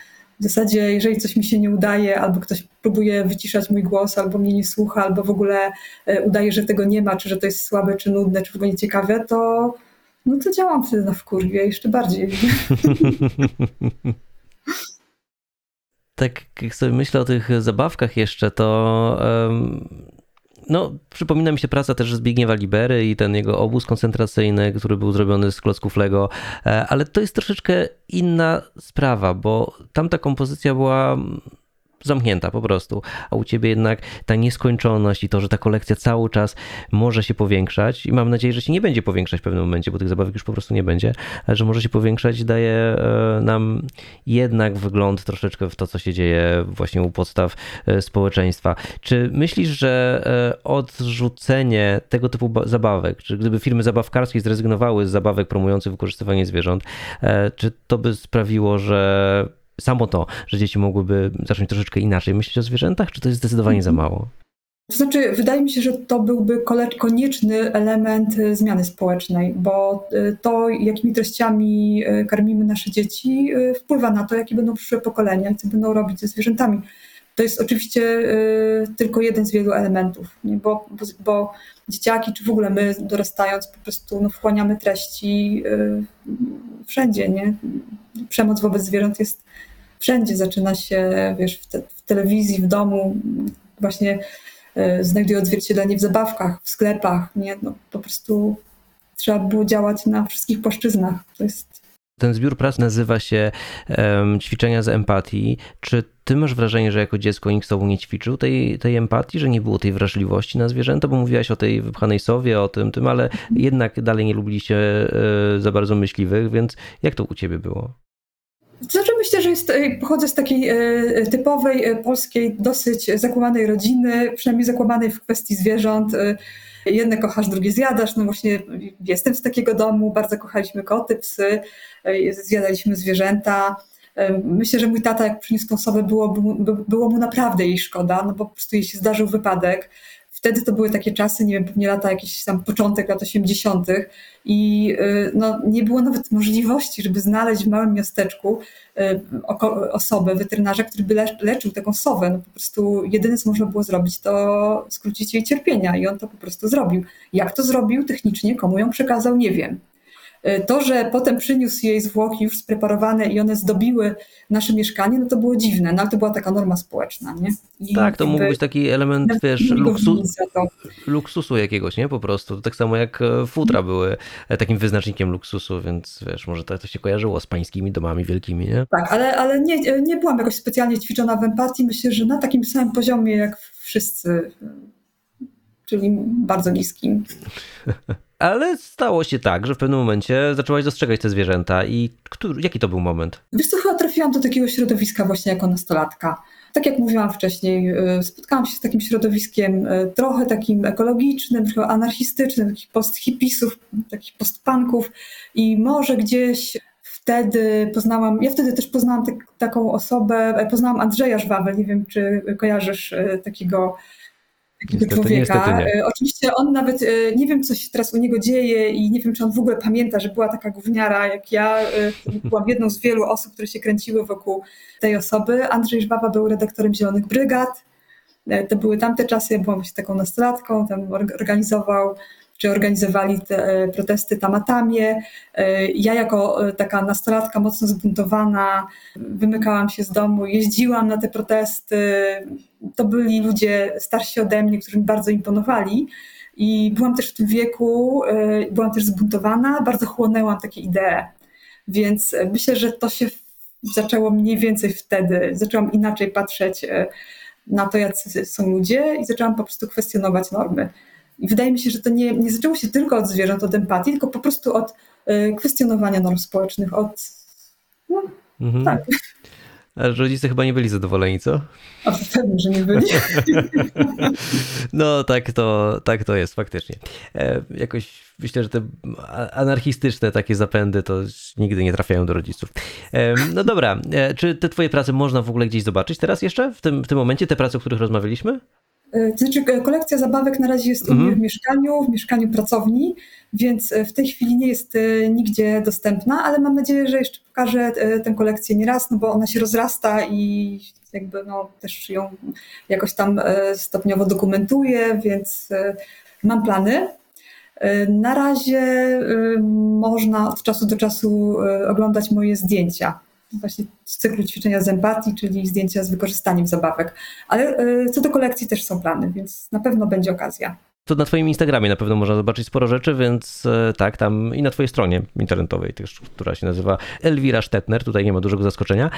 W zasadzie, jeżeli coś mi się nie udaje, albo ktoś próbuje wyciszać mój głos, albo mnie nie słucha, albo w ogóle e, udaje, że tego nie ma, czy że to jest słabe, czy nudne, czy w ogóle nieciekawe, to, no to działam wtedy na wkurwie jeszcze bardziej. tak jak sobie myślę o tych zabawkach jeszcze, to um, no, przypomina mi się praca też Zbigniewa Libery i ten jego obóz koncentracyjny, który był zrobiony z klocków Lego, e, ale to jest troszeczkę inna sprawa, bo tamta kompozycja była zamknięta po prostu. A u ciebie jednak ta nieskończoność i to, że ta kolekcja cały czas może się powiększać i mam nadzieję, że się nie będzie powiększać w pewnym momencie, bo tych zabawek już po prostu nie będzie, ale że może się powiększać daje e, nam jednak wgląd troszeczkę w to, co się dzieje właśnie u podstaw e, społeczeństwa. Czy myślisz, że e, odrzucenie tego typu zabawek, czy gdyby firmy zabawkarskie zrezygnowały z zabawek promujących wykorzystywanie zwierząt, czy to by sprawiło, że samo to, że dzieci mogłyby zacząć troszeczkę inaczej myśleć o zwierzętach, czy to jest zdecydowanie za mhm. mało? To znaczy, wydaje mi się, że to byłby konieczny element y, zmiany społecznej, bo y, to, jakimi treściami y, karmimy nasze dzieci, wpływa na to, jakie będą przyszłe pokolenia i co będą robić ze zwierzętami. To jest oczywiście tylko jeden z wielu elementów? Bo, bo, bo dzieciaki, czy w ogóle my dorastając, po prostu no, wchłaniamy treści wszędzie. Nie? Przemoc wobec zwierząt jest wszędzie zaczyna się, wiesz, w, te, w telewizji, w domu, właśnie y, znajduje odzwierciedlenie w zabawkach, w sklepach, nie? No, po prostu trzeba było działać na wszystkich płaszczyznach. To jest ten zbiór prac nazywa się um, Ćwiczenia z empatii. Czy ty masz wrażenie, że jako dziecko nikt z tobą nie ćwiczył tej, tej empatii, że nie było tej wrażliwości na zwierzęta? Bo mówiłaś o tej wypchanej sowie, o tym, tym, ale jednak dalej nie lubiliście e, za bardzo myśliwych, więc jak to u ciebie było? Znaczy że jest, e, pochodzę z takiej e, typowej e, polskiej, dosyć zakłamanej rodziny, przynajmniej zakłamanej w kwestii zwierząt. Jedne kochasz, drugie zjadasz. No właśnie jestem z takiego domu, bardzo kochaliśmy koty, psy, zjadaliśmy zwierzęta. Myślę, że mój tata, jak przyniósł tą osobę, było, było mu naprawdę jej szkoda, no bo po prostu jej się zdarzył wypadek. Wtedy to były takie czasy, nie wiem, pewnie lata jakieś tam początek lat 80. i y, no, nie było nawet możliwości, żeby znaleźć w małym miasteczku y, osobę, weterynarza, który by leczył taką sowę. No, po prostu jedyne, co można było zrobić, to skrócić jej cierpienia i on to po prostu zrobił. Jak to zrobił technicznie, komu ją przekazał, nie wiem. E, to, że potem przyniósł jej zwłoki już spreparowane i one zdobiły nasze mieszkanie, no to było dziwne, no ale to była taka norma społeczna, nie? I tak, to mógł być taki element, wiesz, luksu, luksusu jakiegoś, nie? Po prostu. Tak samo jak e, futra były e, takim wyznacznikiem luksusu, więc wiesz, może to, to się kojarzyło z pańskimi domami wielkimi, nie? Tak, ale, ale nie, nie byłam jakoś specjalnie ćwiczona w empatii. Myślę, że na takim samym poziomie jak wszyscy, czyli bardzo niskim. Ale stało się tak, że w pewnym momencie zaczęłaś dostrzegać te zwierzęta i który, jaki to był moment? Wiesz co, chyba trafiłam do takiego środowiska właśnie jako nastolatka. Tak jak mówiłam wcześniej, y, spotkałam się z takim środowiskiem y, trochę takim ekologicznym, trochę anarchistycznym, takich post-hipisów, takich post-punków i może gdzieś wtedy poznałam, ja wtedy też poznałam tak, taką osobę, poznałam Andrzeja Żwawę, nie wiem, czy kojarzysz takiego takiego niestety, człowieka. Niestety Oczywiście on nawet, nie wiem co się teraz u niego dzieje i nie wiem czy on w ogóle pamięta, że była taka gówniara jak ja. Byłam jedną z wielu osób, które się kręciły wokół tej osoby. Andrzej Żwawa był redaktorem Zielonych Brygad. To były tamte czasy, ja byłam taką nastolatką, tam organizował czy organizowali te e, protesty Tamatamie. E, ja jako e, taka nastolatka mocno zbuntowana wymykałam się z domu, jeździłam na te protesty. To byli ludzie starsi ode mnie, którzy mi bardzo imponowali. I byłam też w tym wieku, byłam też zbuntowana, bardzo chłonęłam takie idee. Więc myślę, że to się zaczęło mniej więcej wtedy. Zaczęłam inaczej patrzeć na to, jacy są ludzie i zaczęłam po prostu kwestionować normy. I wydaje mi się, że to nie, nie zaczęło się tylko od zwierząt, od empatii, tylko po prostu od y, kwestionowania norm społecznych, od. No, mhm. Tak. A rodzice chyba nie byli zadowoleni, co? A pewnie, że nie byli. No tak to, tak to jest faktycznie. E, jakoś myślę, że te anarchistyczne takie zapędy to nigdy nie trafiają do rodziców. E, no dobra, e, czy te twoje prace można w ogóle gdzieś zobaczyć teraz jeszcze, w tym, w tym momencie, te prace, o których rozmawialiśmy? E, to znaczy, e, kolekcja zabawek na razie jest u mnie mhm. w mieszkaniu, w mieszkaniu pracowni, więc e, w tej chwili nie jest nigdzie dostępna, ale mam nadzieję, że jeszcze pokażę tę kolekcję nieraz, no bo ona się rozrasta i jakby no, też ją jakoś tam stopniowo dokumentuję, więc mam plany. Na razie można od czasu do czasu oglądać moje zdjęcia właśnie z cyklu ćwiczenia z empatii, czyli zdjęcia z wykorzystaniem zabawek. Ale e, co do kolekcji też są plany, więc na pewno będzie okazja. To na Twoim Instagramie na pewno można zobaczyć sporo rzeczy, więc e, tak, tam i na Twojej stronie internetowej też, która się nazywa Elwira Stetner, tutaj nie ma dużego zaskoczenia,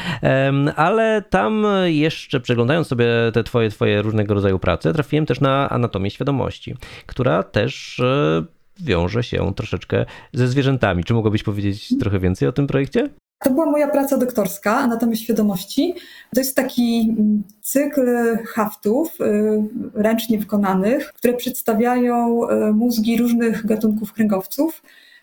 ale tam jeszcze przeglądając sobie te Twoje, twoje różnego rodzaju prace, trafiłem też na Anatomię Świadomości, która też e, wiąże się troszeczkę ze zwierzętami. Czy mogłabyś powiedzieć trochę więcej o tym projekcie? To była moja praca doktorska, Anatomia Świadomości. To jest taki mm, cykl haftów y, ręcznie wykonanych, które przedstawiają y, mózgi różnych gatunków kręgowców.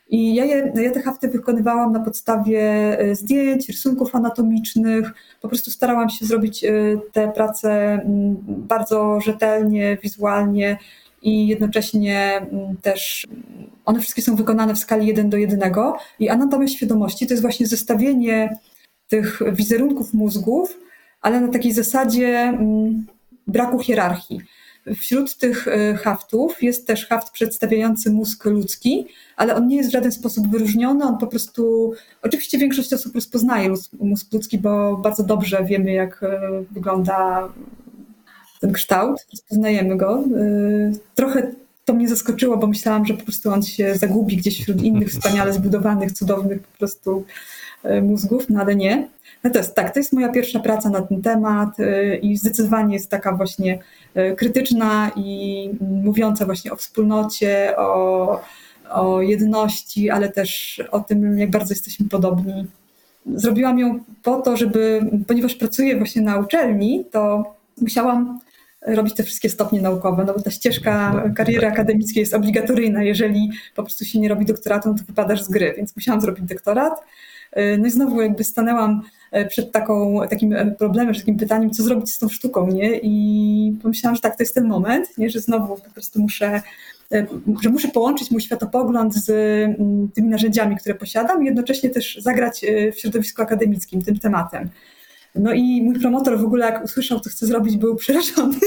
I ja, je, ja te hafty wykonywałam na podstawie y, zdjęć, rysunków anatomicznych. Po prostu starałam się zrobić te prace mm, bardzo rzetelnie, wizualnie i jednocześnie mm, też one wszystkie są wykonane w skali 1 do 1 i anatomia świadomości to jest właśnie zestawienie tych wizerunków mózgów, ale na takiej zasadzie mm, braku hierarchii. Wśród tych y, haftów jest też haft przedstawiający mózg ludzki, ale on nie jest w żaden sposób wyróżniony. On po prostu, oczywiście większość osób rozpoznaje mózg ludzki, bo bardzo dobrze wiemy, jak y, wygląda ten kształt, rozpoznajemy go. Y, trochę to mnie zaskoczyło, bo myślałam, że po prostu on się zagubi gdzieś wśród innych wspaniale zbudowanych, cudownych po prostu y, mózgów, no ale nie. Natomiast tak, to jest moja pierwsza praca na ten temat y, i zdecydowanie jest taka właśnie krytyczna i mówiąca właśnie o wspólnocie, o, o jedności, ale też o tym, jak bardzo jesteśmy podobni. Zrobiłam ją po to, żeby, ponieważ pracuję właśnie na uczelni, to musiałam robić te wszystkie stopnie naukowe, no bo ta ścieżka kariery akademickiej jest obligatoryjna. Jeżeli po prostu się nie robi doktoratu, no to wypadasz z gry, więc musiałam zrobić doktorat. No i znowu jakby stanęłam e, przed taką, takim e, problemem, takim pytaniem, co zrobić z tą sztuką, nie? I pomyślałam, że tak, to jest ten moment, nie? że znowu po prostu muszę, że muszę połączyć mój światopogląd z mm, tymi narzędziami, które posiadam i jednocześnie też zagrać w środowisku akademickim tym tematem. No i mój promotor w ogóle jak usłyszał, co chcę zrobić, był przerażony.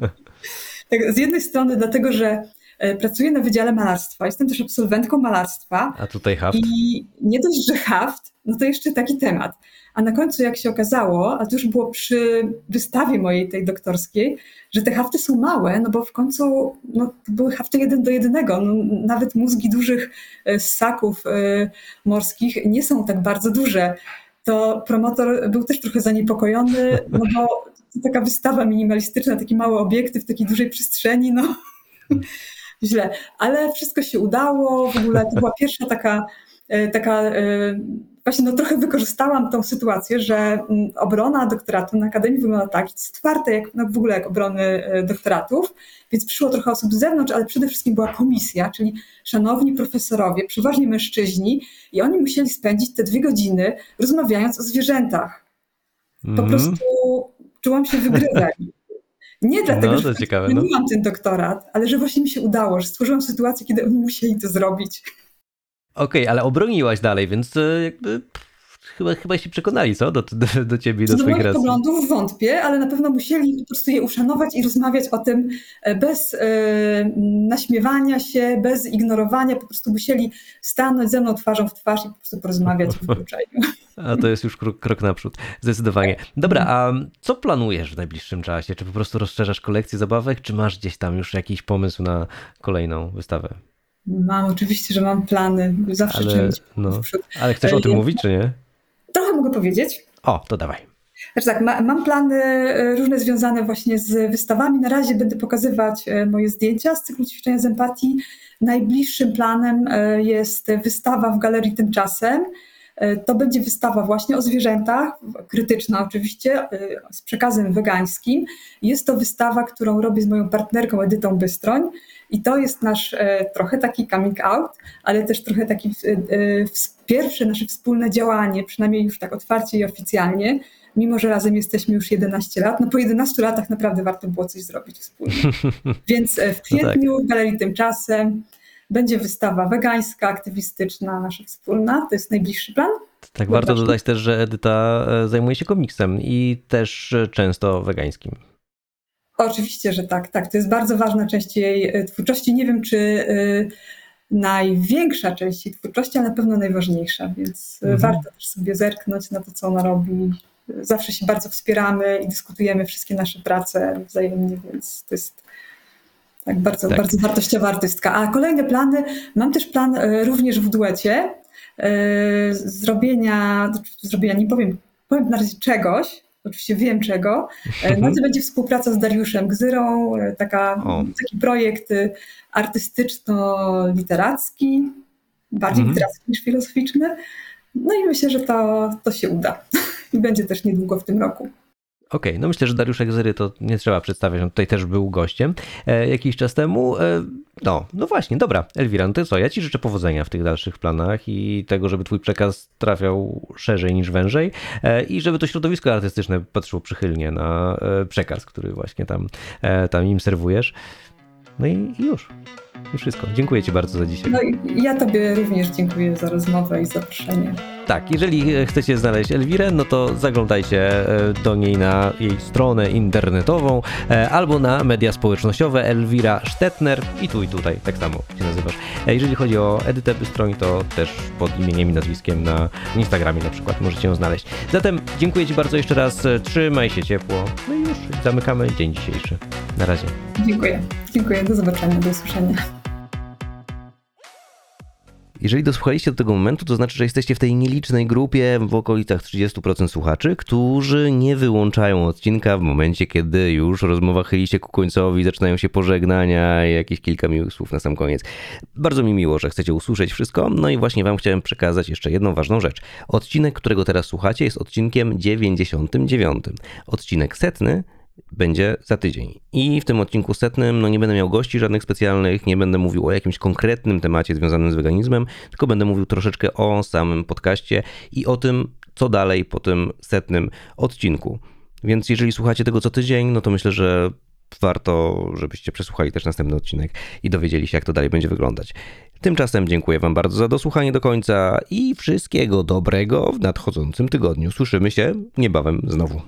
tak, z jednej strony dlatego, że e, pracuję na Wydziale Malarstwa, jestem też absolwentką malarstwa. A tutaj haft. I nie dość, że haft, no to jeszcze taki temat. A na końcu, jak się okazało, a to już było przy wystawie mojej tej doktorskiej, że te hafty są małe, no bo w końcu no, to były hafty jeden do jednego. No, nawet mózgi dużych e, ssaków y, morskich nie są tak bardzo duże to promotor był też trochę zaniepokojony, no bo taka wystawa minimalistyczna, taki mały obiektyw w takiej dużej przestrzeni, no źle. Ale wszystko się udało, w ogóle to była pierwsza taka, e, taka e, właśnie no, trochę wykorzystałam tą sytuację, że mm, obrona doktoratu na Akademii wygląda tak, jest otwarte jak, no, w ogóle jak obrony e, doktoratów, więc przyszło trochę osób z zewnątrz, ale przede wszystkim była komisja, czyli szanowni profesorowie, przeważnie mężczyźni i oni musieli spędzić te dwie godziny rozmawiając o zwierzętach. Po Mhm. prostu czułam się wygryzem. Nie dlatego, No, że ciekawe, nie no. ten doktorat, ale że właśnie mi się udało, że stworzyłam sytuację, kiedy oni musieli to zrobić. Okej, ale obroniłaś dalej, więc e, jakby chyba, chyba się przekonali, co? Do, do, do ciebie i do do swoich racji. poglądów wątpię, ale na pewno musieli po prostu je uszanować i rozmawiać o tym e, bez e, naśmiewania się, bez ignorowania. Po prostu musieli stanąć ze mną twarzą w twarz i po prostu porozmawiać w wykluczeniu. A to jest już krok, krok naprzód, zdecydowanie. Dobra, a co planujesz w najbliższym czasie? Czy po prostu rozszerzasz kolekcję zabawek, czy masz gdzieś tam już jakiś pomysł na kolejną wystawę? Mam oczywiście, że mam plany, zawsze Ale, czymś no, ale chcesz o tym Ja- mówić, czy nie? Trochę mogę powiedzieć. O, to dawaj. Znaczy tak, ma, mam plany e, różne związane właśnie z wystawami. Na razie będę pokazywać e, moje zdjęcia z cyklu ćwiczenia z empatii. Najbliższym planem e, jest wystawa w Galerii Tymczasem. E, To będzie wystawa właśnie o zwierzętach, krytyczna oczywiście, e, z przekazem wegańskim. Jest to wystawa, którą robię z moją partnerką Edytą Bystroń i to jest nasz e, trochę taki coming out, ale też trochę taki pierwsze nasze wspólne działanie, przynajmniej już tak otwarcie i oficjalnie, mimo że razem jesteśmy już 11 lat, no po 11 latach naprawdę warto było coś zrobić wspólnie. Więc e, w No tak. kwietniu w Galerii Tymczasem będzie wystawa wegańska, aktywistyczna, nasza wspólna, to jest najbliższy plan. Tak, No warto dodać też, że Edyta e, zajmuje się komiksem i też e, często wegańskim. Oczywiście, że tak, tak. To jest bardzo ważna część jej e, twórczości. Nie wiem, czy największa część jej twórczości, ale na pewno najważniejsza, więc Mhm. warto też sobie zerknąć na to, co ona robi. Zawsze się bardzo wspieramy i dyskutujemy wszystkie nasze prace wzajemnie, więc to jest tak bardzo, Tak. bardzo wartościowa artystka. A kolejne plany, mam też plan e, również w duecie e, zrobienia, zrobienia, nie powiem, powiem na razie czegoś, oczywiście wiem czego, E, No to będzie współpraca z Dariuszem Gzyrą, taka, O. taki projekt y, artystyczno-literacki, bardziej Mhm. literacki niż filozoficzny. No i myślę, że to, to się uda. I będzie też niedługo w tym roku. Okej, no myślę, że Dariusz Egzery to nie trzeba przedstawiać, on tutaj też był gościem e, jakiś czas temu. E, no, no właśnie, dobra, Elwira, no to co, ja ci życzę powodzenia w tych dalszych planach i tego, żeby twój przekaz trafiał szerzej niż wężej e, i żeby to środowisko artystyczne patrzyło przychylnie na e, przekaz, który właśnie tam, e, tam im serwujesz. No i, i już. Wszystko. Dziękuję ci bardzo za dzisiaj. No ja Tobie również dziękuję za rozmowę i zaproszenie. Tak, jeżeli e, chcecie znaleźć Elwirę, no to zaglądajcie e, do niej na jej stronę internetową e, albo na media społecznościowe Elwira Stetner i tu i tutaj, tak samo się nazywasz. Jeżeli chodzi o Edytę Bystroń, to też pod imieniem i nazwiskiem na Instagramie na przykład możecie ją znaleźć. Zatem dziękuję Ci bardzo jeszcze raz, trzymaj się ciepło, no i już zamykamy dzień dzisiejszy. Na razie. Dziękuję. Dziękuję. Do zobaczenia, do usłyszenia. Jeżeli dosłuchaliście do tego momentu, to znaczy, że jesteście w tej nielicznej grupie w okolicach 30% słuchaczy, którzy nie wyłączają odcinka w momencie, kiedy już rozmowa chyli się ku końcowi, zaczynają się pożegnania i jakieś kilka miłych słów na sam koniec. Bardzo mi miło, że chcecie usłyszeć wszystko, no i właśnie wam chciałem przekazać jeszcze jedną ważną rzecz. Odcinek, którego teraz słuchacie jest odcinkiem 99. Odcinek setny będzie za tydzień. I w tym odcinku setnym no nie będę miał gości żadnych specjalnych, nie będę mówił o jakimś konkretnym temacie związanym z weganizmem, tylko będę mówił troszeczkę o samym podcaście i o tym, co dalej po tym setnym odcinku. Więc jeżeli słuchacie tego co tydzień, no to myślę, że warto, żebyście przesłuchali też następny odcinek i dowiedzieli się, jak to dalej będzie wyglądać. Tymczasem dziękuję Wam bardzo za dosłuchanie do końca i wszystkiego dobrego w nadchodzącym tygodniu. Słyszymy się niebawem znowu.